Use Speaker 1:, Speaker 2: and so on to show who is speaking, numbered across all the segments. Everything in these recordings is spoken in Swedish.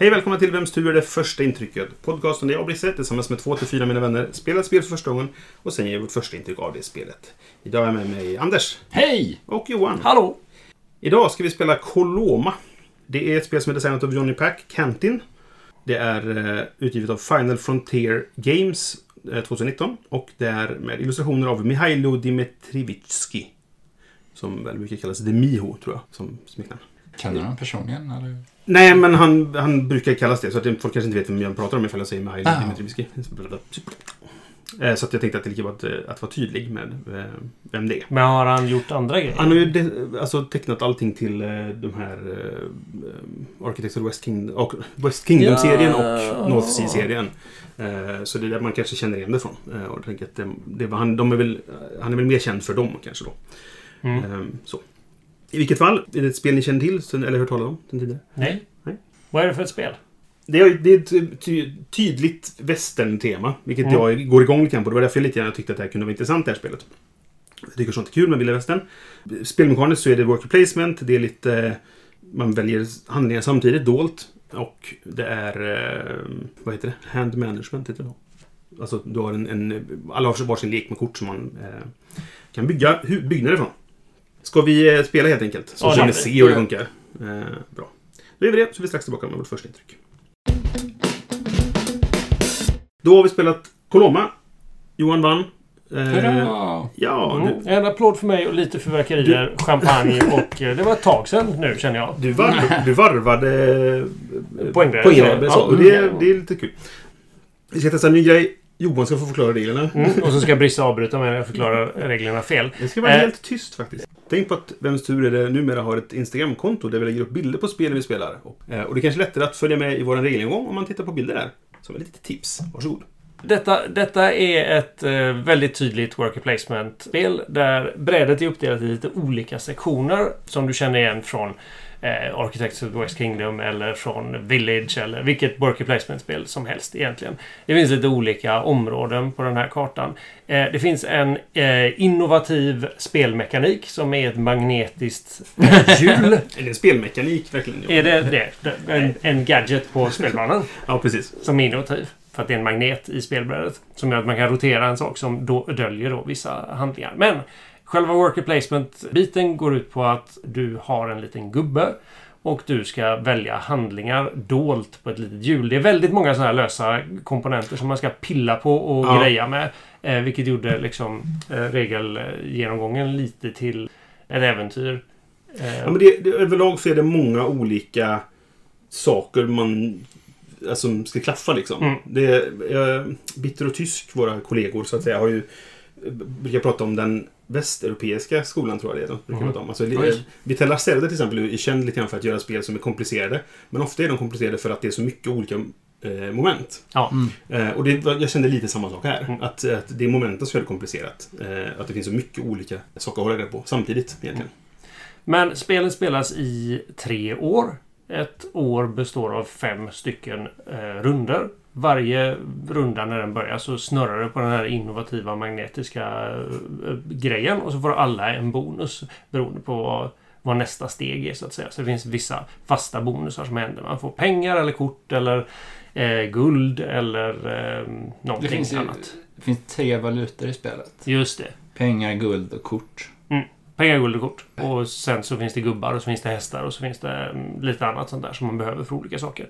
Speaker 1: Hej välkomna till Vems tur är det första intrycket? Podcasten där jag och Brisse tillsammans med två till fyra mina vänner spelar ett spel för första gången och sen ger vårt första intryck av det spelet. Idag är jag med mig Anders
Speaker 2: Hej!
Speaker 1: och Johan.
Speaker 2: Hallå!
Speaker 1: Idag ska vi spela Coloma. Det är ett spel som är designat av Johnny Pack Cantin. Det är eh, utgivet av Final Frontier Games eh, 2019 och det är med illustrationer av Mihailo Dimitrivitsky. Som väl brukar kallas Demiho, tror jag, som smeknamn.
Speaker 2: Känner du honom personligen? Eller?
Speaker 1: Nej, men han, han brukar kallas det. Så att folk kanske inte vet vem jag pratar om ifall jag säger Mihailo
Speaker 2: Ah.
Speaker 1: Dimitrivitsky. Eh, Så att jag tänkte att det är lika bra att, eh, att vara tydlig med eh, vem det är.
Speaker 3: Men har han gjort andra grejer?
Speaker 1: Han har ju de, alltså, tecknat allting till de här eh, Architects of West, King, och West Kingdom-serien
Speaker 3: Ja.
Speaker 1: och North Sea-serien. Eh, så det är där man kanske känner igen det från. Eh, och jag tänker att det, det var han, de är väl, han är väl mer känd för dem kanske då.
Speaker 3: Mm.
Speaker 1: Eh, så. I vilket fall, är det ett spel ni känner till sen- eller hört talas om sen tidigare?
Speaker 3: Nej.
Speaker 1: Nej.
Speaker 3: Vad är det för ett spel?
Speaker 1: Det är, det är ett ty, tydligt western-tema, vilket
Speaker 3: Mm.
Speaker 1: jag går igång lite grann på. Det var därför jag lite grann tyckte att det här kunde vara intressant, det här spelet. Jag tycker sånt är kul med vilda västern. Spelmekaniskt så är det worker placement, det är lite... Man väljer handlingar samtidigt, dolt. Och det är... eh, Vad heter det? Hand management heter det då. Alltså, du har en... en alla har varsin lek med kort som man eh, kan bygga byggnader från. Ska vi eh, spela helt enkelt? Så
Speaker 3: Ja,
Speaker 1: får ni se hur det funkar. Eh, bra. Då gör vi det, så är vi strax tillbaka med vårt första intryck. Då har vi spelat Coloma. Johan vann. Eh, ja,
Speaker 3: Mm.
Speaker 1: du,
Speaker 3: En applåd för mig och lite fyrverkerier, champagne och eh, det var ett tag sedan nu känner jag.
Speaker 1: du, varv, du varvade eh,
Speaker 3: poängbrevet, ja.
Speaker 1: det, är- det är lite kul. Vi ska testa en ny grej. Johan ska få förklara reglerna.
Speaker 3: Mm. Och så ska Brisse avbryta mig när jag förklarar reglerna fel.
Speaker 1: Det ska vara
Speaker 3: Eh.
Speaker 1: helt tyst faktiskt. Tänk på att Vems tur är det numera har ett Instagramkonto där vi lägger upp bilder på spel vi spelar. Och, eh, och det är kanske lättare att följa med i vår regelgång om man tittar på bilder där. Som ett litet tips. Varsågod.
Speaker 3: Detta, detta är ett eh, väldigt tydligt worker placement-spel där brädet är uppdelat i lite olika sektioner som du känner igen från eh, Architects of the West Kingdom eller från Village eller vilket worker placement-spel som helst egentligen. Det finns lite olika områden på den här kartan. Eh, det finns en eh, innovativ spelmekanik som är ett magnetiskt hjul.
Speaker 1: Är det en spelmekanik verkligen?
Speaker 3: är det det? En, en gadget på spelbanan
Speaker 1: Ja, precis.
Speaker 3: som är innovativ. För att det är en magnet i spelbrädet. Som gör att man kan rotera en sak som då döljer då vissa handlingar. Men själva worker placement-biten går ut på att du har en liten gubbe. Och du ska välja handlingar dolt på ett litet hjul. Det är väldigt många sådana här lösa komponenter som man ska pilla på och
Speaker 1: Ja.
Speaker 3: greja med. Eh, vilket gjorde liksom eh, regelgenomgången lite till ett äventyr. Eh,
Speaker 1: Ja, men det, det, överlag så är det många olika saker man alltså, ska klaffa liksom.
Speaker 3: Mm.
Speaker 1: Det, eh, Bitter och Tysk, våra kollegor så att säga, har ju brukar prata om den västeuropeiska skolan tror jag det är. De brukar
Speaker 3: Mm.
Speaker 1: om. Alltså,
Speaker 2: Oj.
Speaker 1: Vitella Lacerda till exempel är känd lite grann för att göra spel som är komplicerade. Men ofta är de komplicerade för att det är så mycket olika eh, moment.
Speaker 3: ja.
Speaker 1: Eh, och det, jag kände lite samma sak här.
Speaker 3: Mm.
Speaker 1: Att, att det är momenten som är det komplicerat. Eh, att det finns så mycket olika saker att hålla reda på samtidigt egentligen.
Speaker 3: Men spelet spelas i tre år. Ett år består av fem stycken eh, runder. Varje runda när den börjar så snurrar det på den här innovativa magnetiska eh, grejen och så får alla en bonus beroende på vad, vad nästa steg är så att säga. Så det finns vissa fasta bonusar som händer. Man får pengar eller kort eller eh, guld eller eh,
Speaker 2: Det
Speaker 3: någonting
Speaker 2: finns, ju,
Speaker 3: annat.
Speaker 2: det finns tre valutor i spelet.
Speaker 3: Just det.
Speaker 2: Pengar, guld och kort.
Speaker 3: Pengar, guld och kort. Och sen så finns det gubbar och så finns det hästar och så finns det mm, lite annat sånt där som man behöver för olika saker.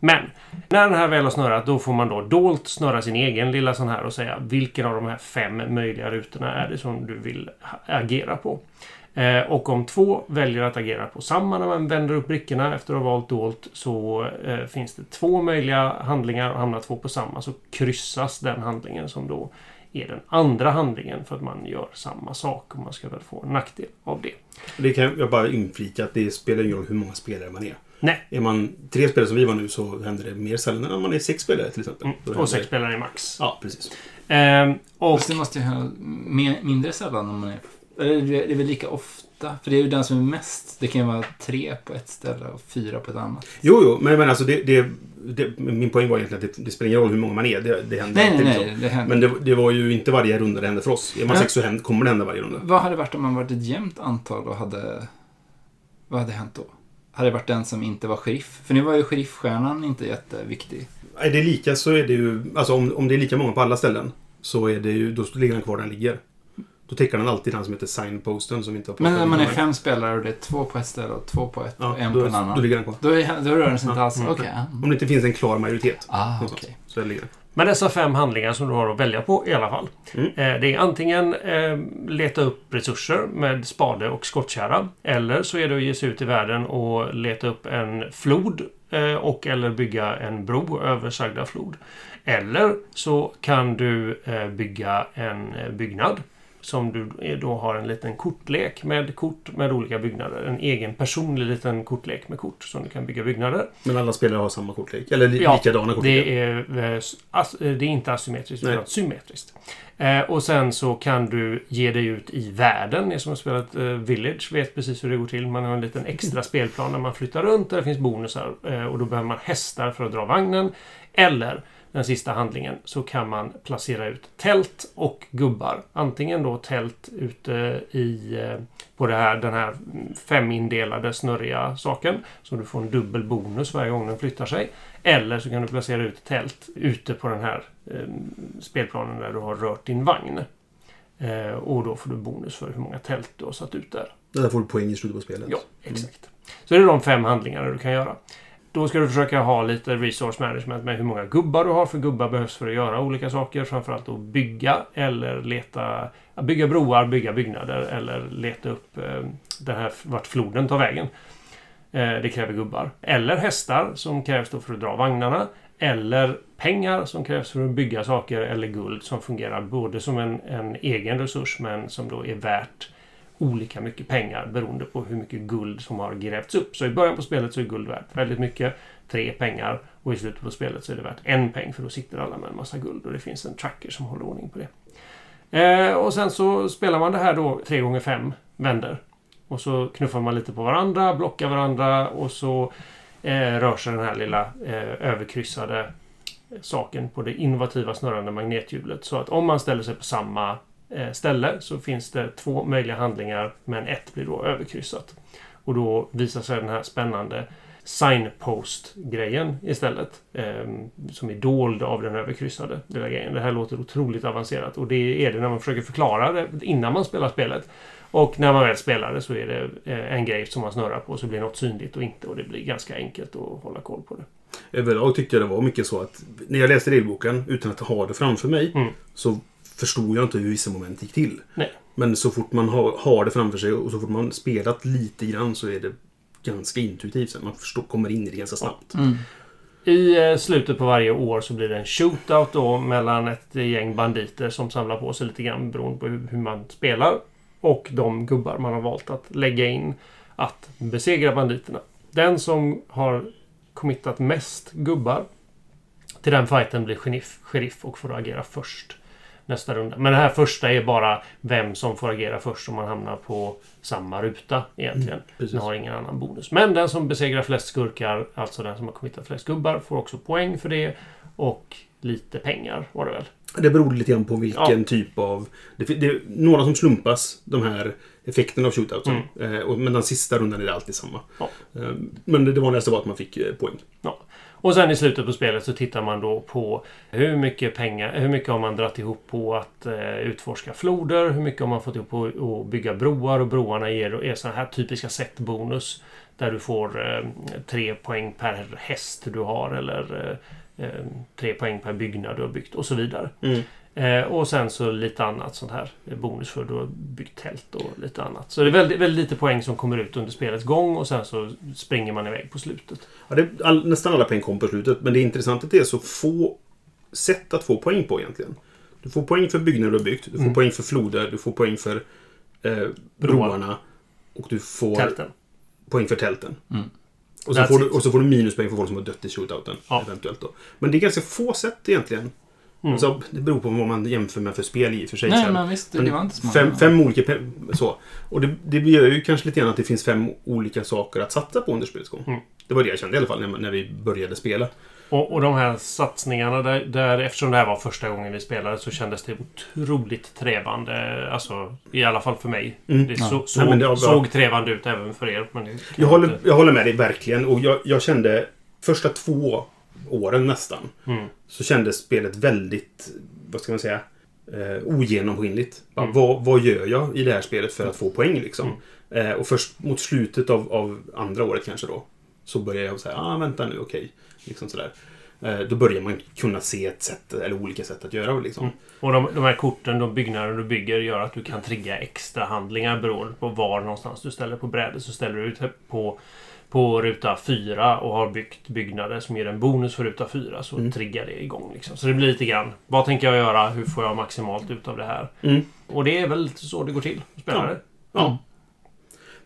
Speaker 3: Men när den här väl har snurrat då får man då dolt snurra sin egen lilla sån här och säga vilken av de här fem möjliga rutorna är det som du vill agera på. Eh, och om två väljer att agera på samma när man vänder upp brickorna efter att ha valt dolt så eh, finns det två möjliga handlingar och hamnar två på samma så kryssas den handlingen som då är den andra handlingen för att man gör samma sak och man ska väl få en nackdel av det.
Speaker 1: Det kan jag bara inflika att det spelar ingen roll hur många spelare man är.
Speaker 3: Nej.
Speaker 1: Är man tre spelare som vi var nu så händer det mer sällan än om man är sex spelare till exempel. Händer
Speaker 3: Och sex
Speaker 1: det-
Speaker 3: spelare i max.
Speaker 1: Ja, precis.
Speaker 3: Ehm, och
Speaker 2: Fast det måste ju ha mer, mindre sällan om man är... Eller det är väl lika ofta? För det är ju den som är mest. Det kan ju vara tre på ett ställe och fyra på ett annat.
Speaker 1: Jo, jo, men, men alltså det, det, det, min poäng var egentligen att det, det spelar ingen roll hur många man är. Det, det händer
Speaker 2: Nej,
Speaker 1: alltid.
Speaker 2: nej.
Speaker 1: liksom.
Speaker 2: Det händer.
Speaker 1: Men det, var ju inte varje runda det hände för oss. Är man sex så händer, kommer det hända varje runda.
Speaker 2: Vad hade det varit om man varit ett jämnt antal och hade... Vad hade hänt då? Hade det varit den som inte var sheriff? För nu var ju sheriffstjärnan inte jätteviktig.
Speaker 1: Är det lika så är det ju... Alltså om, om det är lika många på alla ställen så är det ju... Då ligger den kvar där den ligger. Då täcker den alltid den som heter signposten som inte har
Speaker 2: Men när man är fem spelare och det är två på ett ställe och två på ett
Speaker 1: Ja,
Speaker 2: och en
Speaker 1: då,
Speaker 2: på en annan.
Speaker 1: då ligger den kvar.
Speaker 2: Då, är, då rör den sig inte alls.
Speaker 1: mm.
Speaker 2: Ja.
Speaker 1: Om det inte finns en klar majoritet.
Speaker 2: Ah, okej.
Speaker 1: Så ligger den.
Speaker 3: med dessa fem handlingar som du har att välja på i alla fall.
Speaker 1: Mm.
Speaker 3: Eh, det är antingen eh, leta upp resurser med spade och skottkärra. Eller så är det att ge sig ut i världen och leta upp en flod eh, och eller bygga en bro över sagda flod. Eller så kan du eh, bygga en eh, byggnad som du då har en liten kortlek med kort med olika byggnader. En egen personlig liten kortlek med kort som du kan bygga byggnader.
Speaker 1: Men alla spelare har samma kortlek. Eller li-
Speaker 3: Ja,
Speaker 1: likadana kortlekar.
Speaker 3: Det är, eh, eh, det är inte asymmetriskt
Speaker 1: Nej.
Speaker 3: utan symmetriskt. Eh, och sen så kan du ge dig ut i världen. Ni som har spelat eh, Village vet precis hur det går till. Man har en liten extra spelplan där man flyttar runt. Där det finns bonusar. Eh, och då behöver man hästar för att dra vagnen. Eller den sista handlingen så kan man placera ut tält och gubbar. Antingen då tält ute i eh, på det här, den här femindelade snurriga saken. Så du får en dubbel bonus varje gång den flyttar sig. Eller så kan du placera ut tält ute på den här eh, spelplanen där du har rört din vagn. Eh, och då får du bonus för hur många tält du har satt ut där.
Speaker 1: Där får du poäng i slutet på spelet.
Speaker 3: Ja, exakt. Så det är de fem handlingarna du kan göra. Då ska du försöka ha lite resource management med hur många gubbar du har. För gubbar behövs för att göra olika saker. Framförallt att bygga eller leta... Bygga broar, bygga byggnader eller leta upp eh, det här vart floden tar vägen. Eh, det kräver gubbar. Eller hästar som krävs då för att dra vagnarna. Eller pengar som krävs för att bygga saker. Eller guld som fungerar både som en, en egen resurs men som då är värt olika mycket pengar beroende på hur mycket guld som har grävts upp. Så i början på spelet så är guld värt väldigt mycket. Tre pengar. Och i slutet på spelet så är det värt en peng för då sitter alla med en massa guld och det finns en tracker som håller ordning på det. Eh, och sen så spelar man det här då tre gånger fem vänder. Och så knuffar man lite på varandra, blockar varandra och så eh, rör sig den här lilla eh, överkryssade saken på det innovativa snurrande magnethjulet. Så att om man ställer sig på samma ställe så finns det två möjliga handlingar men ett blir då överkryssat. Och då visar sig den här spännande signpost-grejen istället. Eh, som är dold av den överkryssade lilla grejen. Det här låter otroligt avancerat och det är det när man försöker förklara det innan man spelar spelet. Och när man väl spelar det så är det eh, en grej som man snurrar på så blir något synligt och inte och det blir ganska enkelt att hålla koll på det.
Speaker 1: Överlag tyckte jag det var mycket så att när jag läste regelboken utan att ha det framför mig
Speaker 3: Mm.
Speaker 1: så förstod jag inte hur vissa moment gick till.
Speaker 3: Nej.
Speaker 1: Men så fort man har, har det framför sig och så fort man spelat lite grann så är det ganska intuitivt. Man förstår, kommer in i det ganska snabbt.
Speaker 2: Mm.
Speaker 3: I eh, slutet på varje år så blir det en shootout då mellan ett gäng banditer som samlar på sig lite grann beroende på hur hur man spelar. Och de gubbar man har valt att lägga in att besegra banditerna. Den som har committat mest gubbar till den fighten blir sheriff, sheriff och får agera först nästa runda. Men det här första är bara vem som får agera först om man hamnar på samma ruta egentligen.
Speaker 1: precis.
Speaker 3: Den har ingen annan bonus. Men den som besegrar flest skurkar, alltså den som har committat flest gubbar, får också poäng för det. Och lite pengar var det väl?
Speaker 1: Det beror lite grann på vilken
Speaker 3: Ja.
Speaker 1: typ av... Det, det är några som slumpas, de här effekterna av shootouten.
Speaker 3: Mm.
Speaker 1: Eh, men den sista rundan är det alltid samma.
Speaker 3: Ja.
Speaker 1: Eh, men det, det vanligaste var att man fick eh, poäng.
Speaker 3: Ja. Och sen i slutet på spelet så tittar man då på hur mycket pengar, hur mycket har man dratt ihop på att eh, utforska floder, hur mycket har man fått ihop på att bygga broar och broarna ger är sådana här typiska set-bonus. Där du får eh, tre poäng per häst du har eller eh, eh, tre poäng per byggnad du har byggt och så vidare.
Speaker 1: Mm.
Speaker 3: Eh, och sen så lite annat sånt här bonus för du har byggt tält och lite annat. Så det är väldigt, väldigt lite poäng som kommer ut under spelets gång och sen så springer man iväg på slutet.
Speaker 1: Ja, det, all, nästan alla poäng kom på slutet. Men det är intressant att det är så få sätt att få poäng på egentligen. Du får poäng för byggnader du har byggt. Du får
Speaker 3: Mm.
Speaker 1: poäng för floder. Du får poäng för eh, broarna. Och du får
Speaker 3: Tälten.
Speaker 1: poäng för tälten.
Speaker 2: Mm.
Speaker 1: Och så, du, och så får du minuspoäng för folk som har dött i shootouten.
Speaker 3: Ja.
Speaker 1: Eventuellt då. Men det är ganska få sätt egentligen.
Speaker 3: Mm.
Speaker 1: Alltså, det beror på vad man jämför med för spel i och för sig.
Speaker 2: Nej, men visst, det var inte så många.
Speaker 1: Fem, fem olika... Så. Och det, det gör ju kanske lite grann att det finns fem olika saker att satsa på under spelets gång.
Speaker 3: Mm.
Speaker 1: Det var det jag kände i alla fall när, när vi började spela.
Speaker 3: Och, och de här satsningarna, där, där, eftersom det här var första gången vi spelade så kändes det otroligt trevande. Alltså, i alla fall för mig.
Speaker 1: Mm.
Speaker 3: Det
Speaker 2: Ja.
Speaker 3: så,
Speaker 1: Nej, det var
Speaker 3: såg trevande ut även för er. Men
Speaker 1: Jag håller,
Speaker 3: inte-
Speaker 1: jag håller med dig verkligen. Och jag, jag kände första två åren nästan.
Speaker 3: Mm.
Speaker 1: Så kändes spelet väldigt, vad ska man säga, eh, ogenomskinligt.
Speaker 3: Mm.
Speaker 1: vad, vad gör jag i det här spelet för att få poäng liksom? Eh, och först mot slutet av, av andra året kanske då. Så började jag säga, ah vänta nu, okej. Liksom sådär. Eh, då börjar man kunna se ett sätt, eller olika sätt att göra liksom.
Speaker 3: Mm. Och de, de här korten, de byggnader du bygger gör att du kan trigga extra handlingar beroende på var någonstans du ställer på brädet. Så ställer du ut på, på ruta 4 och har byggt byggnader som ger en bonus för ruta 4 så
Speaker 1: Mm.
Speaker 3: triggar det igång. Liksom. Så det blir lite grann, vad tänker jag göra? Hur får jag maximalt ut av det här?
Speaker 1: Mm.
Speaker 3: Och det är väl lite så det går till. Spela
Speaker 1: Ja.
Speaker 3: det.
Speaker 1: Ja.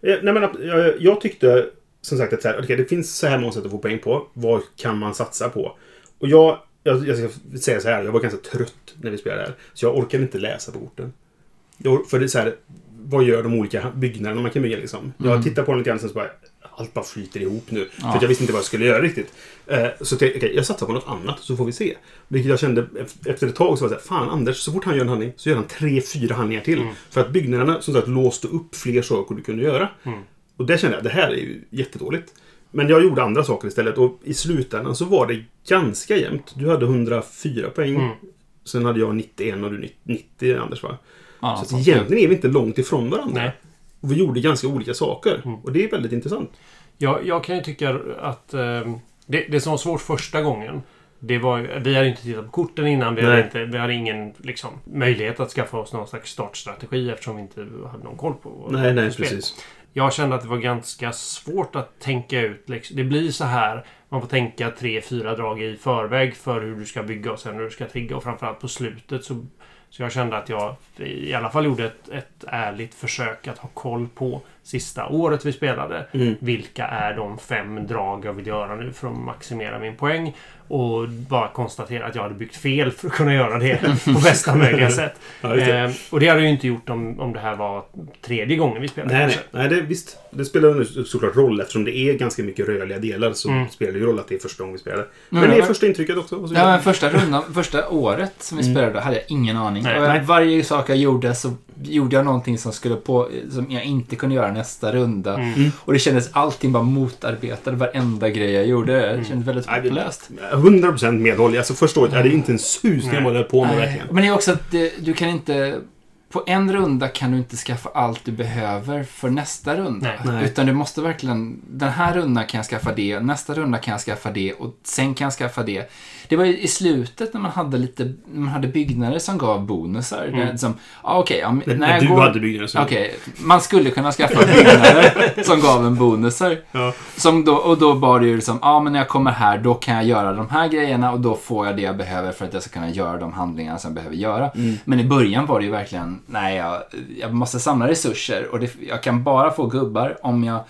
Speaker 1: Eh, Nej, men, jag, jag tyckte som sagt att så här, okej, det finns så här många sätt att få poäng på. Vad kan man satsa på? Och jag, jag, jag ska säga så här, jag var ganska trött när vi spelade här. Så jag orkade inte läsa på korten. Jag, för det är så här, vad gör de olika byggnaderna man kan bygga liksom? Jag
Speaker 2: Mm.
Speaker 1: tittar på den lite grann sen så bara, allt bara flyter ihop nu. För
Speaker 2: Ja.
Speaker 1: att jag visste inte vad jag skulle göra riktigt. Eh, så tänkte jag, okej, jag satsar på något annat så får vi se. Vilket jag kände ef- efter ett tag så var det så här, fan Anders, så fort han gör en handling så gör han tre, fyra handlingar till.
Speaker 3: Mm.
Speaker 1: För att byggnaderna som sagt låste upp fler saker du kunde göra.
Speaker 3: Mm.
Speaker 1: Och där kände jag, det här är ju jättedåligt. Men jag gjorde andra saker istället och i slutändan så var det ganska jämnt. Du hade 104 poäng.
Speaker 3: Mm.
Speaker 1: Sen hade jag 91 och du 90 Anders va?
Speaker 2: Ja,
Speaker 1: så egentligen är vi inte långt ifrån varandra.
Speaker 3: Nej.
Speaker 1: Och vi gjorde ganska olika saker.
Speaker 3: Mm.
Speaker 1: Och det är väldigt intressant.
Speaker 3: Jag, jag kan ju tycka att eh, det, det som var svårt första gången det var, vi hade inte tittat på korten innan. Vi hade, inte, vi hade ingen liksom, möjlighet att skaffa oss någon slags startstrategi eftersom vi inte hade någon koll på
Speaker 1: Nej, nej,
Speaker 3: spel.
Speaker 1: precis.
Speaker 3: Jag kände att det var ganska svårt att tänka ut. Liksom. Det blir så här. Man får tänka tre, fyra drag i förväg för hur du ska bygga och sen hur du ska trigga. Och framförallt på slutet så, så jag kände att jag i alla fall gjorde ett, ett ärligt försök att ha koll på sista året vi spelade.
Speaker 1: Mm.
Speaker 3: Vilka är de fem drag jag vill göra nu för att maximera min poäng? Och bara konstatera att jag hade byggt fel för att kunna göra det på bästa möjliga sätt.
Speaker 1: Ja.
Speaker 3: Eh, och det hade jag ju inte gjort om, om det här var tredje gången vi spelade.
Speaker 1: Nej, nej.
Speaker 3: kanske.
Speaker 1: nej det, visst. Det spelar nu såklart roll eftersom det är ganska mycket rörliga delar så
Speaker 3: Mm.
Speaker 1: spelar det ju roll att det är första gången vi spelar.
Speaker 2: Men
Speaker 1: Men
Speaker 2: det
Speaker 1: det är första intrycket också.
Speaker 2: Ja, men första rundan, första året som vi
Speaker 1: Mm.
Speaker 2: spelade hade jag ingen aning.
Speaker 3: Nej,
Speaker 2: och jag,
Speaker 1: nej.
Speaker 2: varje sak jag gjorde så gjorde jag någonting som skulle på, som jag inte kunde göra nästa runda.
Speaker 3: Mm.
Speaker 2: Och det kändes allting bara motarbetade varenda grej jag gjorde. Det
Speaker 3: Mm.
Speaker 2: kändes väldigt
Speaker 1: Nej, det-
Speaker 2: hopplöst.
Speaker 1: 100% medhåll. Alltså första året, jag hade inte en susning vad jag höll på med
Speaker 2: Nej.
Speaker 1: verkligen.
Speaker 2: Men det är också att det, du kan inte... På en runda kan du inte skaffa allt du behöver för nästa runda.
Speaker 3: Nej.
Speaker 1: Nej.
Speaker 2: Utan du måste verkligen... Den här rundan kan jag skaffa det, nästa runda kan jag skaffa det och sen kan jag skaffa det. Det var ju i slutet när man hade lite... När man hade byggnader som gav bonusar.
Speaker 3: Mm.
Speaker 2: Det, som, ah, okej, ja, men
Speaker 1: När,
Speaker 2: jag
Speaker 1: du
Speaker 2: går,
Speaker 1: hade byggnaden så...
Speaker 2: Okej, man skulle kunna skaffa byggnader som gav en bonusar.
Speaker 1: Ja.
Speaker 2: Som då, och då var det ju liksom, ja men när jag kommer här då kan jag göra de här grejerna och då får jag det jag behöver för att jag ska kunna göra de handlingarna som jag behöver göra.
Speaker 1: Mm.
Speaker 2: Men i början var det ju verkligen, nej jag, jag måste samla resurser och det, jag kan bara få gubbar om jag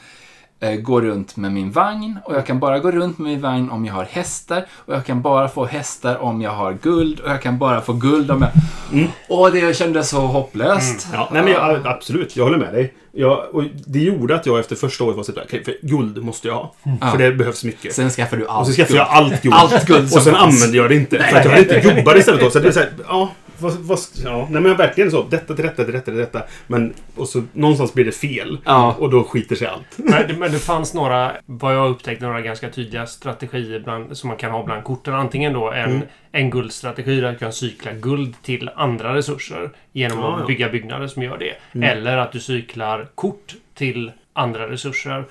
Speaker 2: eh, går runt med min vagn och jag kan bara gå runt med min vagn om jag har hästar och jag kan bara få hästar om jag har guld och jag kan bara få guld om jag...
Speaker 1: Mm.
Speaker 2: Och det kändes så hopplöst.
Speaker 1: Ja, nej men jag, absolut, jag håller med dig. Jag, det gjorde att jag efter första året var sådär, okej, för guld måste jag ha.
Speaker 2: Ja.
Speaker 1: För det behövs mycket.
Speaker 2: Sen skaffar du allt
Speaker 1: och så skaffade jag allt guld.
Speaker 2: Allt guld
Speaker 1: och sen använde jag det inte. För att jag hade inte gubbar istället då. Så det är såhär, ja. Vad, vad, ja, nej men verkligen så. Detta till detta till detta till detta. Men och så någonstans blir det fel.
Speaker 2: Ja.
Speaker 1: Och då skiter sig allt.
Speaker 3: Men, det- men det fanns några, vad jag upptäckte, några ganska tydliga strategier bland, som man kan ha bland korten. Antingen då en,
Speaker 1: Mm.
Speaker 3: en guldstrategi där du kan cykla guld till andra resurser genom
Speaker 1: Ja,
Speaker 3: att
Speaker 1: ja.
Speaker 3: bygga byggnader som gör det.
Speaker 1: Mm.
Speaker 3: Eller att du cyklar kort till andra resurser.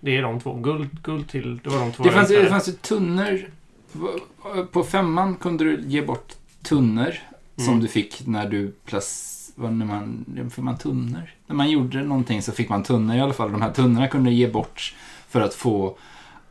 Speaker 3: Det är de två. Guld, guld till... Det var de två
Speaker 2: Det fanns, ju- det fanns ju tunnor. På femman kunde du ge bort tunnor som
Speaker 3: Mm.
Speaker 2: du fick när du plac... Vad när man... Fick man tunnor? När man gjorde någonting så fick man tunnor i alla fall. De här tunnorna kunde ge bort för att få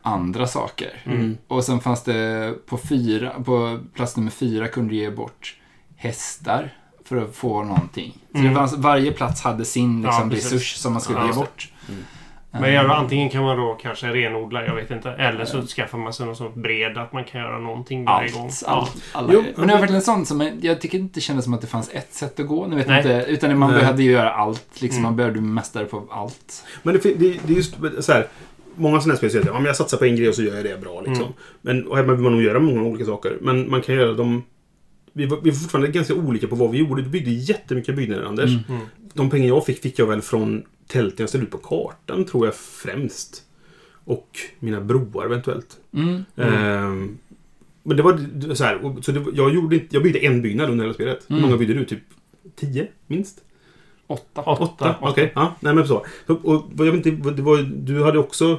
Speaker 2: andra saker.
Speaker 3: Mm.
Speaker 2: Och sen fanns det på fyra, på plats nummer fyra kunde du ge bort hästar för att få någonting. Så
Speaker 3: Mm.
Speaker 2: fanns, varje plats hade sin
Speaker 3: Ja,
Speaker 2: liksom,
Speaker 3: precis.
Speaker 2: resurs som man skulle
Speaker 3: Ja,
Speaker 2: ge bort.
Speaker 1: Mm.
Speaker 3: Men ja, antingen kan man då kanske renodla, jag vet inte. Eller så skaffar man sig någon sån bred att man kan göra någonting varje gång.
Speaker 2: Allt.
Speaker 3: Ja.
Speaker 2: allt alla.
Speaker 1: Jo,
Speaker 2: men det var verkligen sånt som jag, jag tycker inte kändes som att det fanns ett sätt att gå. Nu vet jag
Speaker 3: Nej.
Speaker 2: inte, utan man
Speaker 1: Nej.
Speaker 2: behövde ju göra allt. Liksom,
Speaker 3: Mm.
Speaker 2: Man behövde bli mästare på allt.
Speaker 1: Men det, det, det är just så här. Många sådana här spel säger att ja, jag satsar på en grej och så gör jag det bra. Liksom.
Speaker 3: Mm.
Speaker 1: Men, och här vill man nog göra många olika saker. Men man kan göra dem... Vi var, vi var fortfarande ganska olika på vad vi gjorde. Du byggde jättemycket byggnader, Anders.
Speaker 2: Mm.
Speaker 3: Mm.
Speaker 1: De pengar jag fick, fick jag väl från tälten jag ställde ut på kartan, tror jag främst. Och mina broar eventuellt.
Speaker 2: Mm.
Speaker 1: Ehm, men det var så här. och- Så det, jag, gjorde inte, jag byggde en byggnad under hela spelet. Hur
Speaker 2: Mm.
Speaker 1: många byggde du? Typ tio, minst?
Speaker 2: Åtta.
Speaker 1: Åtta? Okej. Ja, nej men så. så och, jag vet inte, det var, du hade också...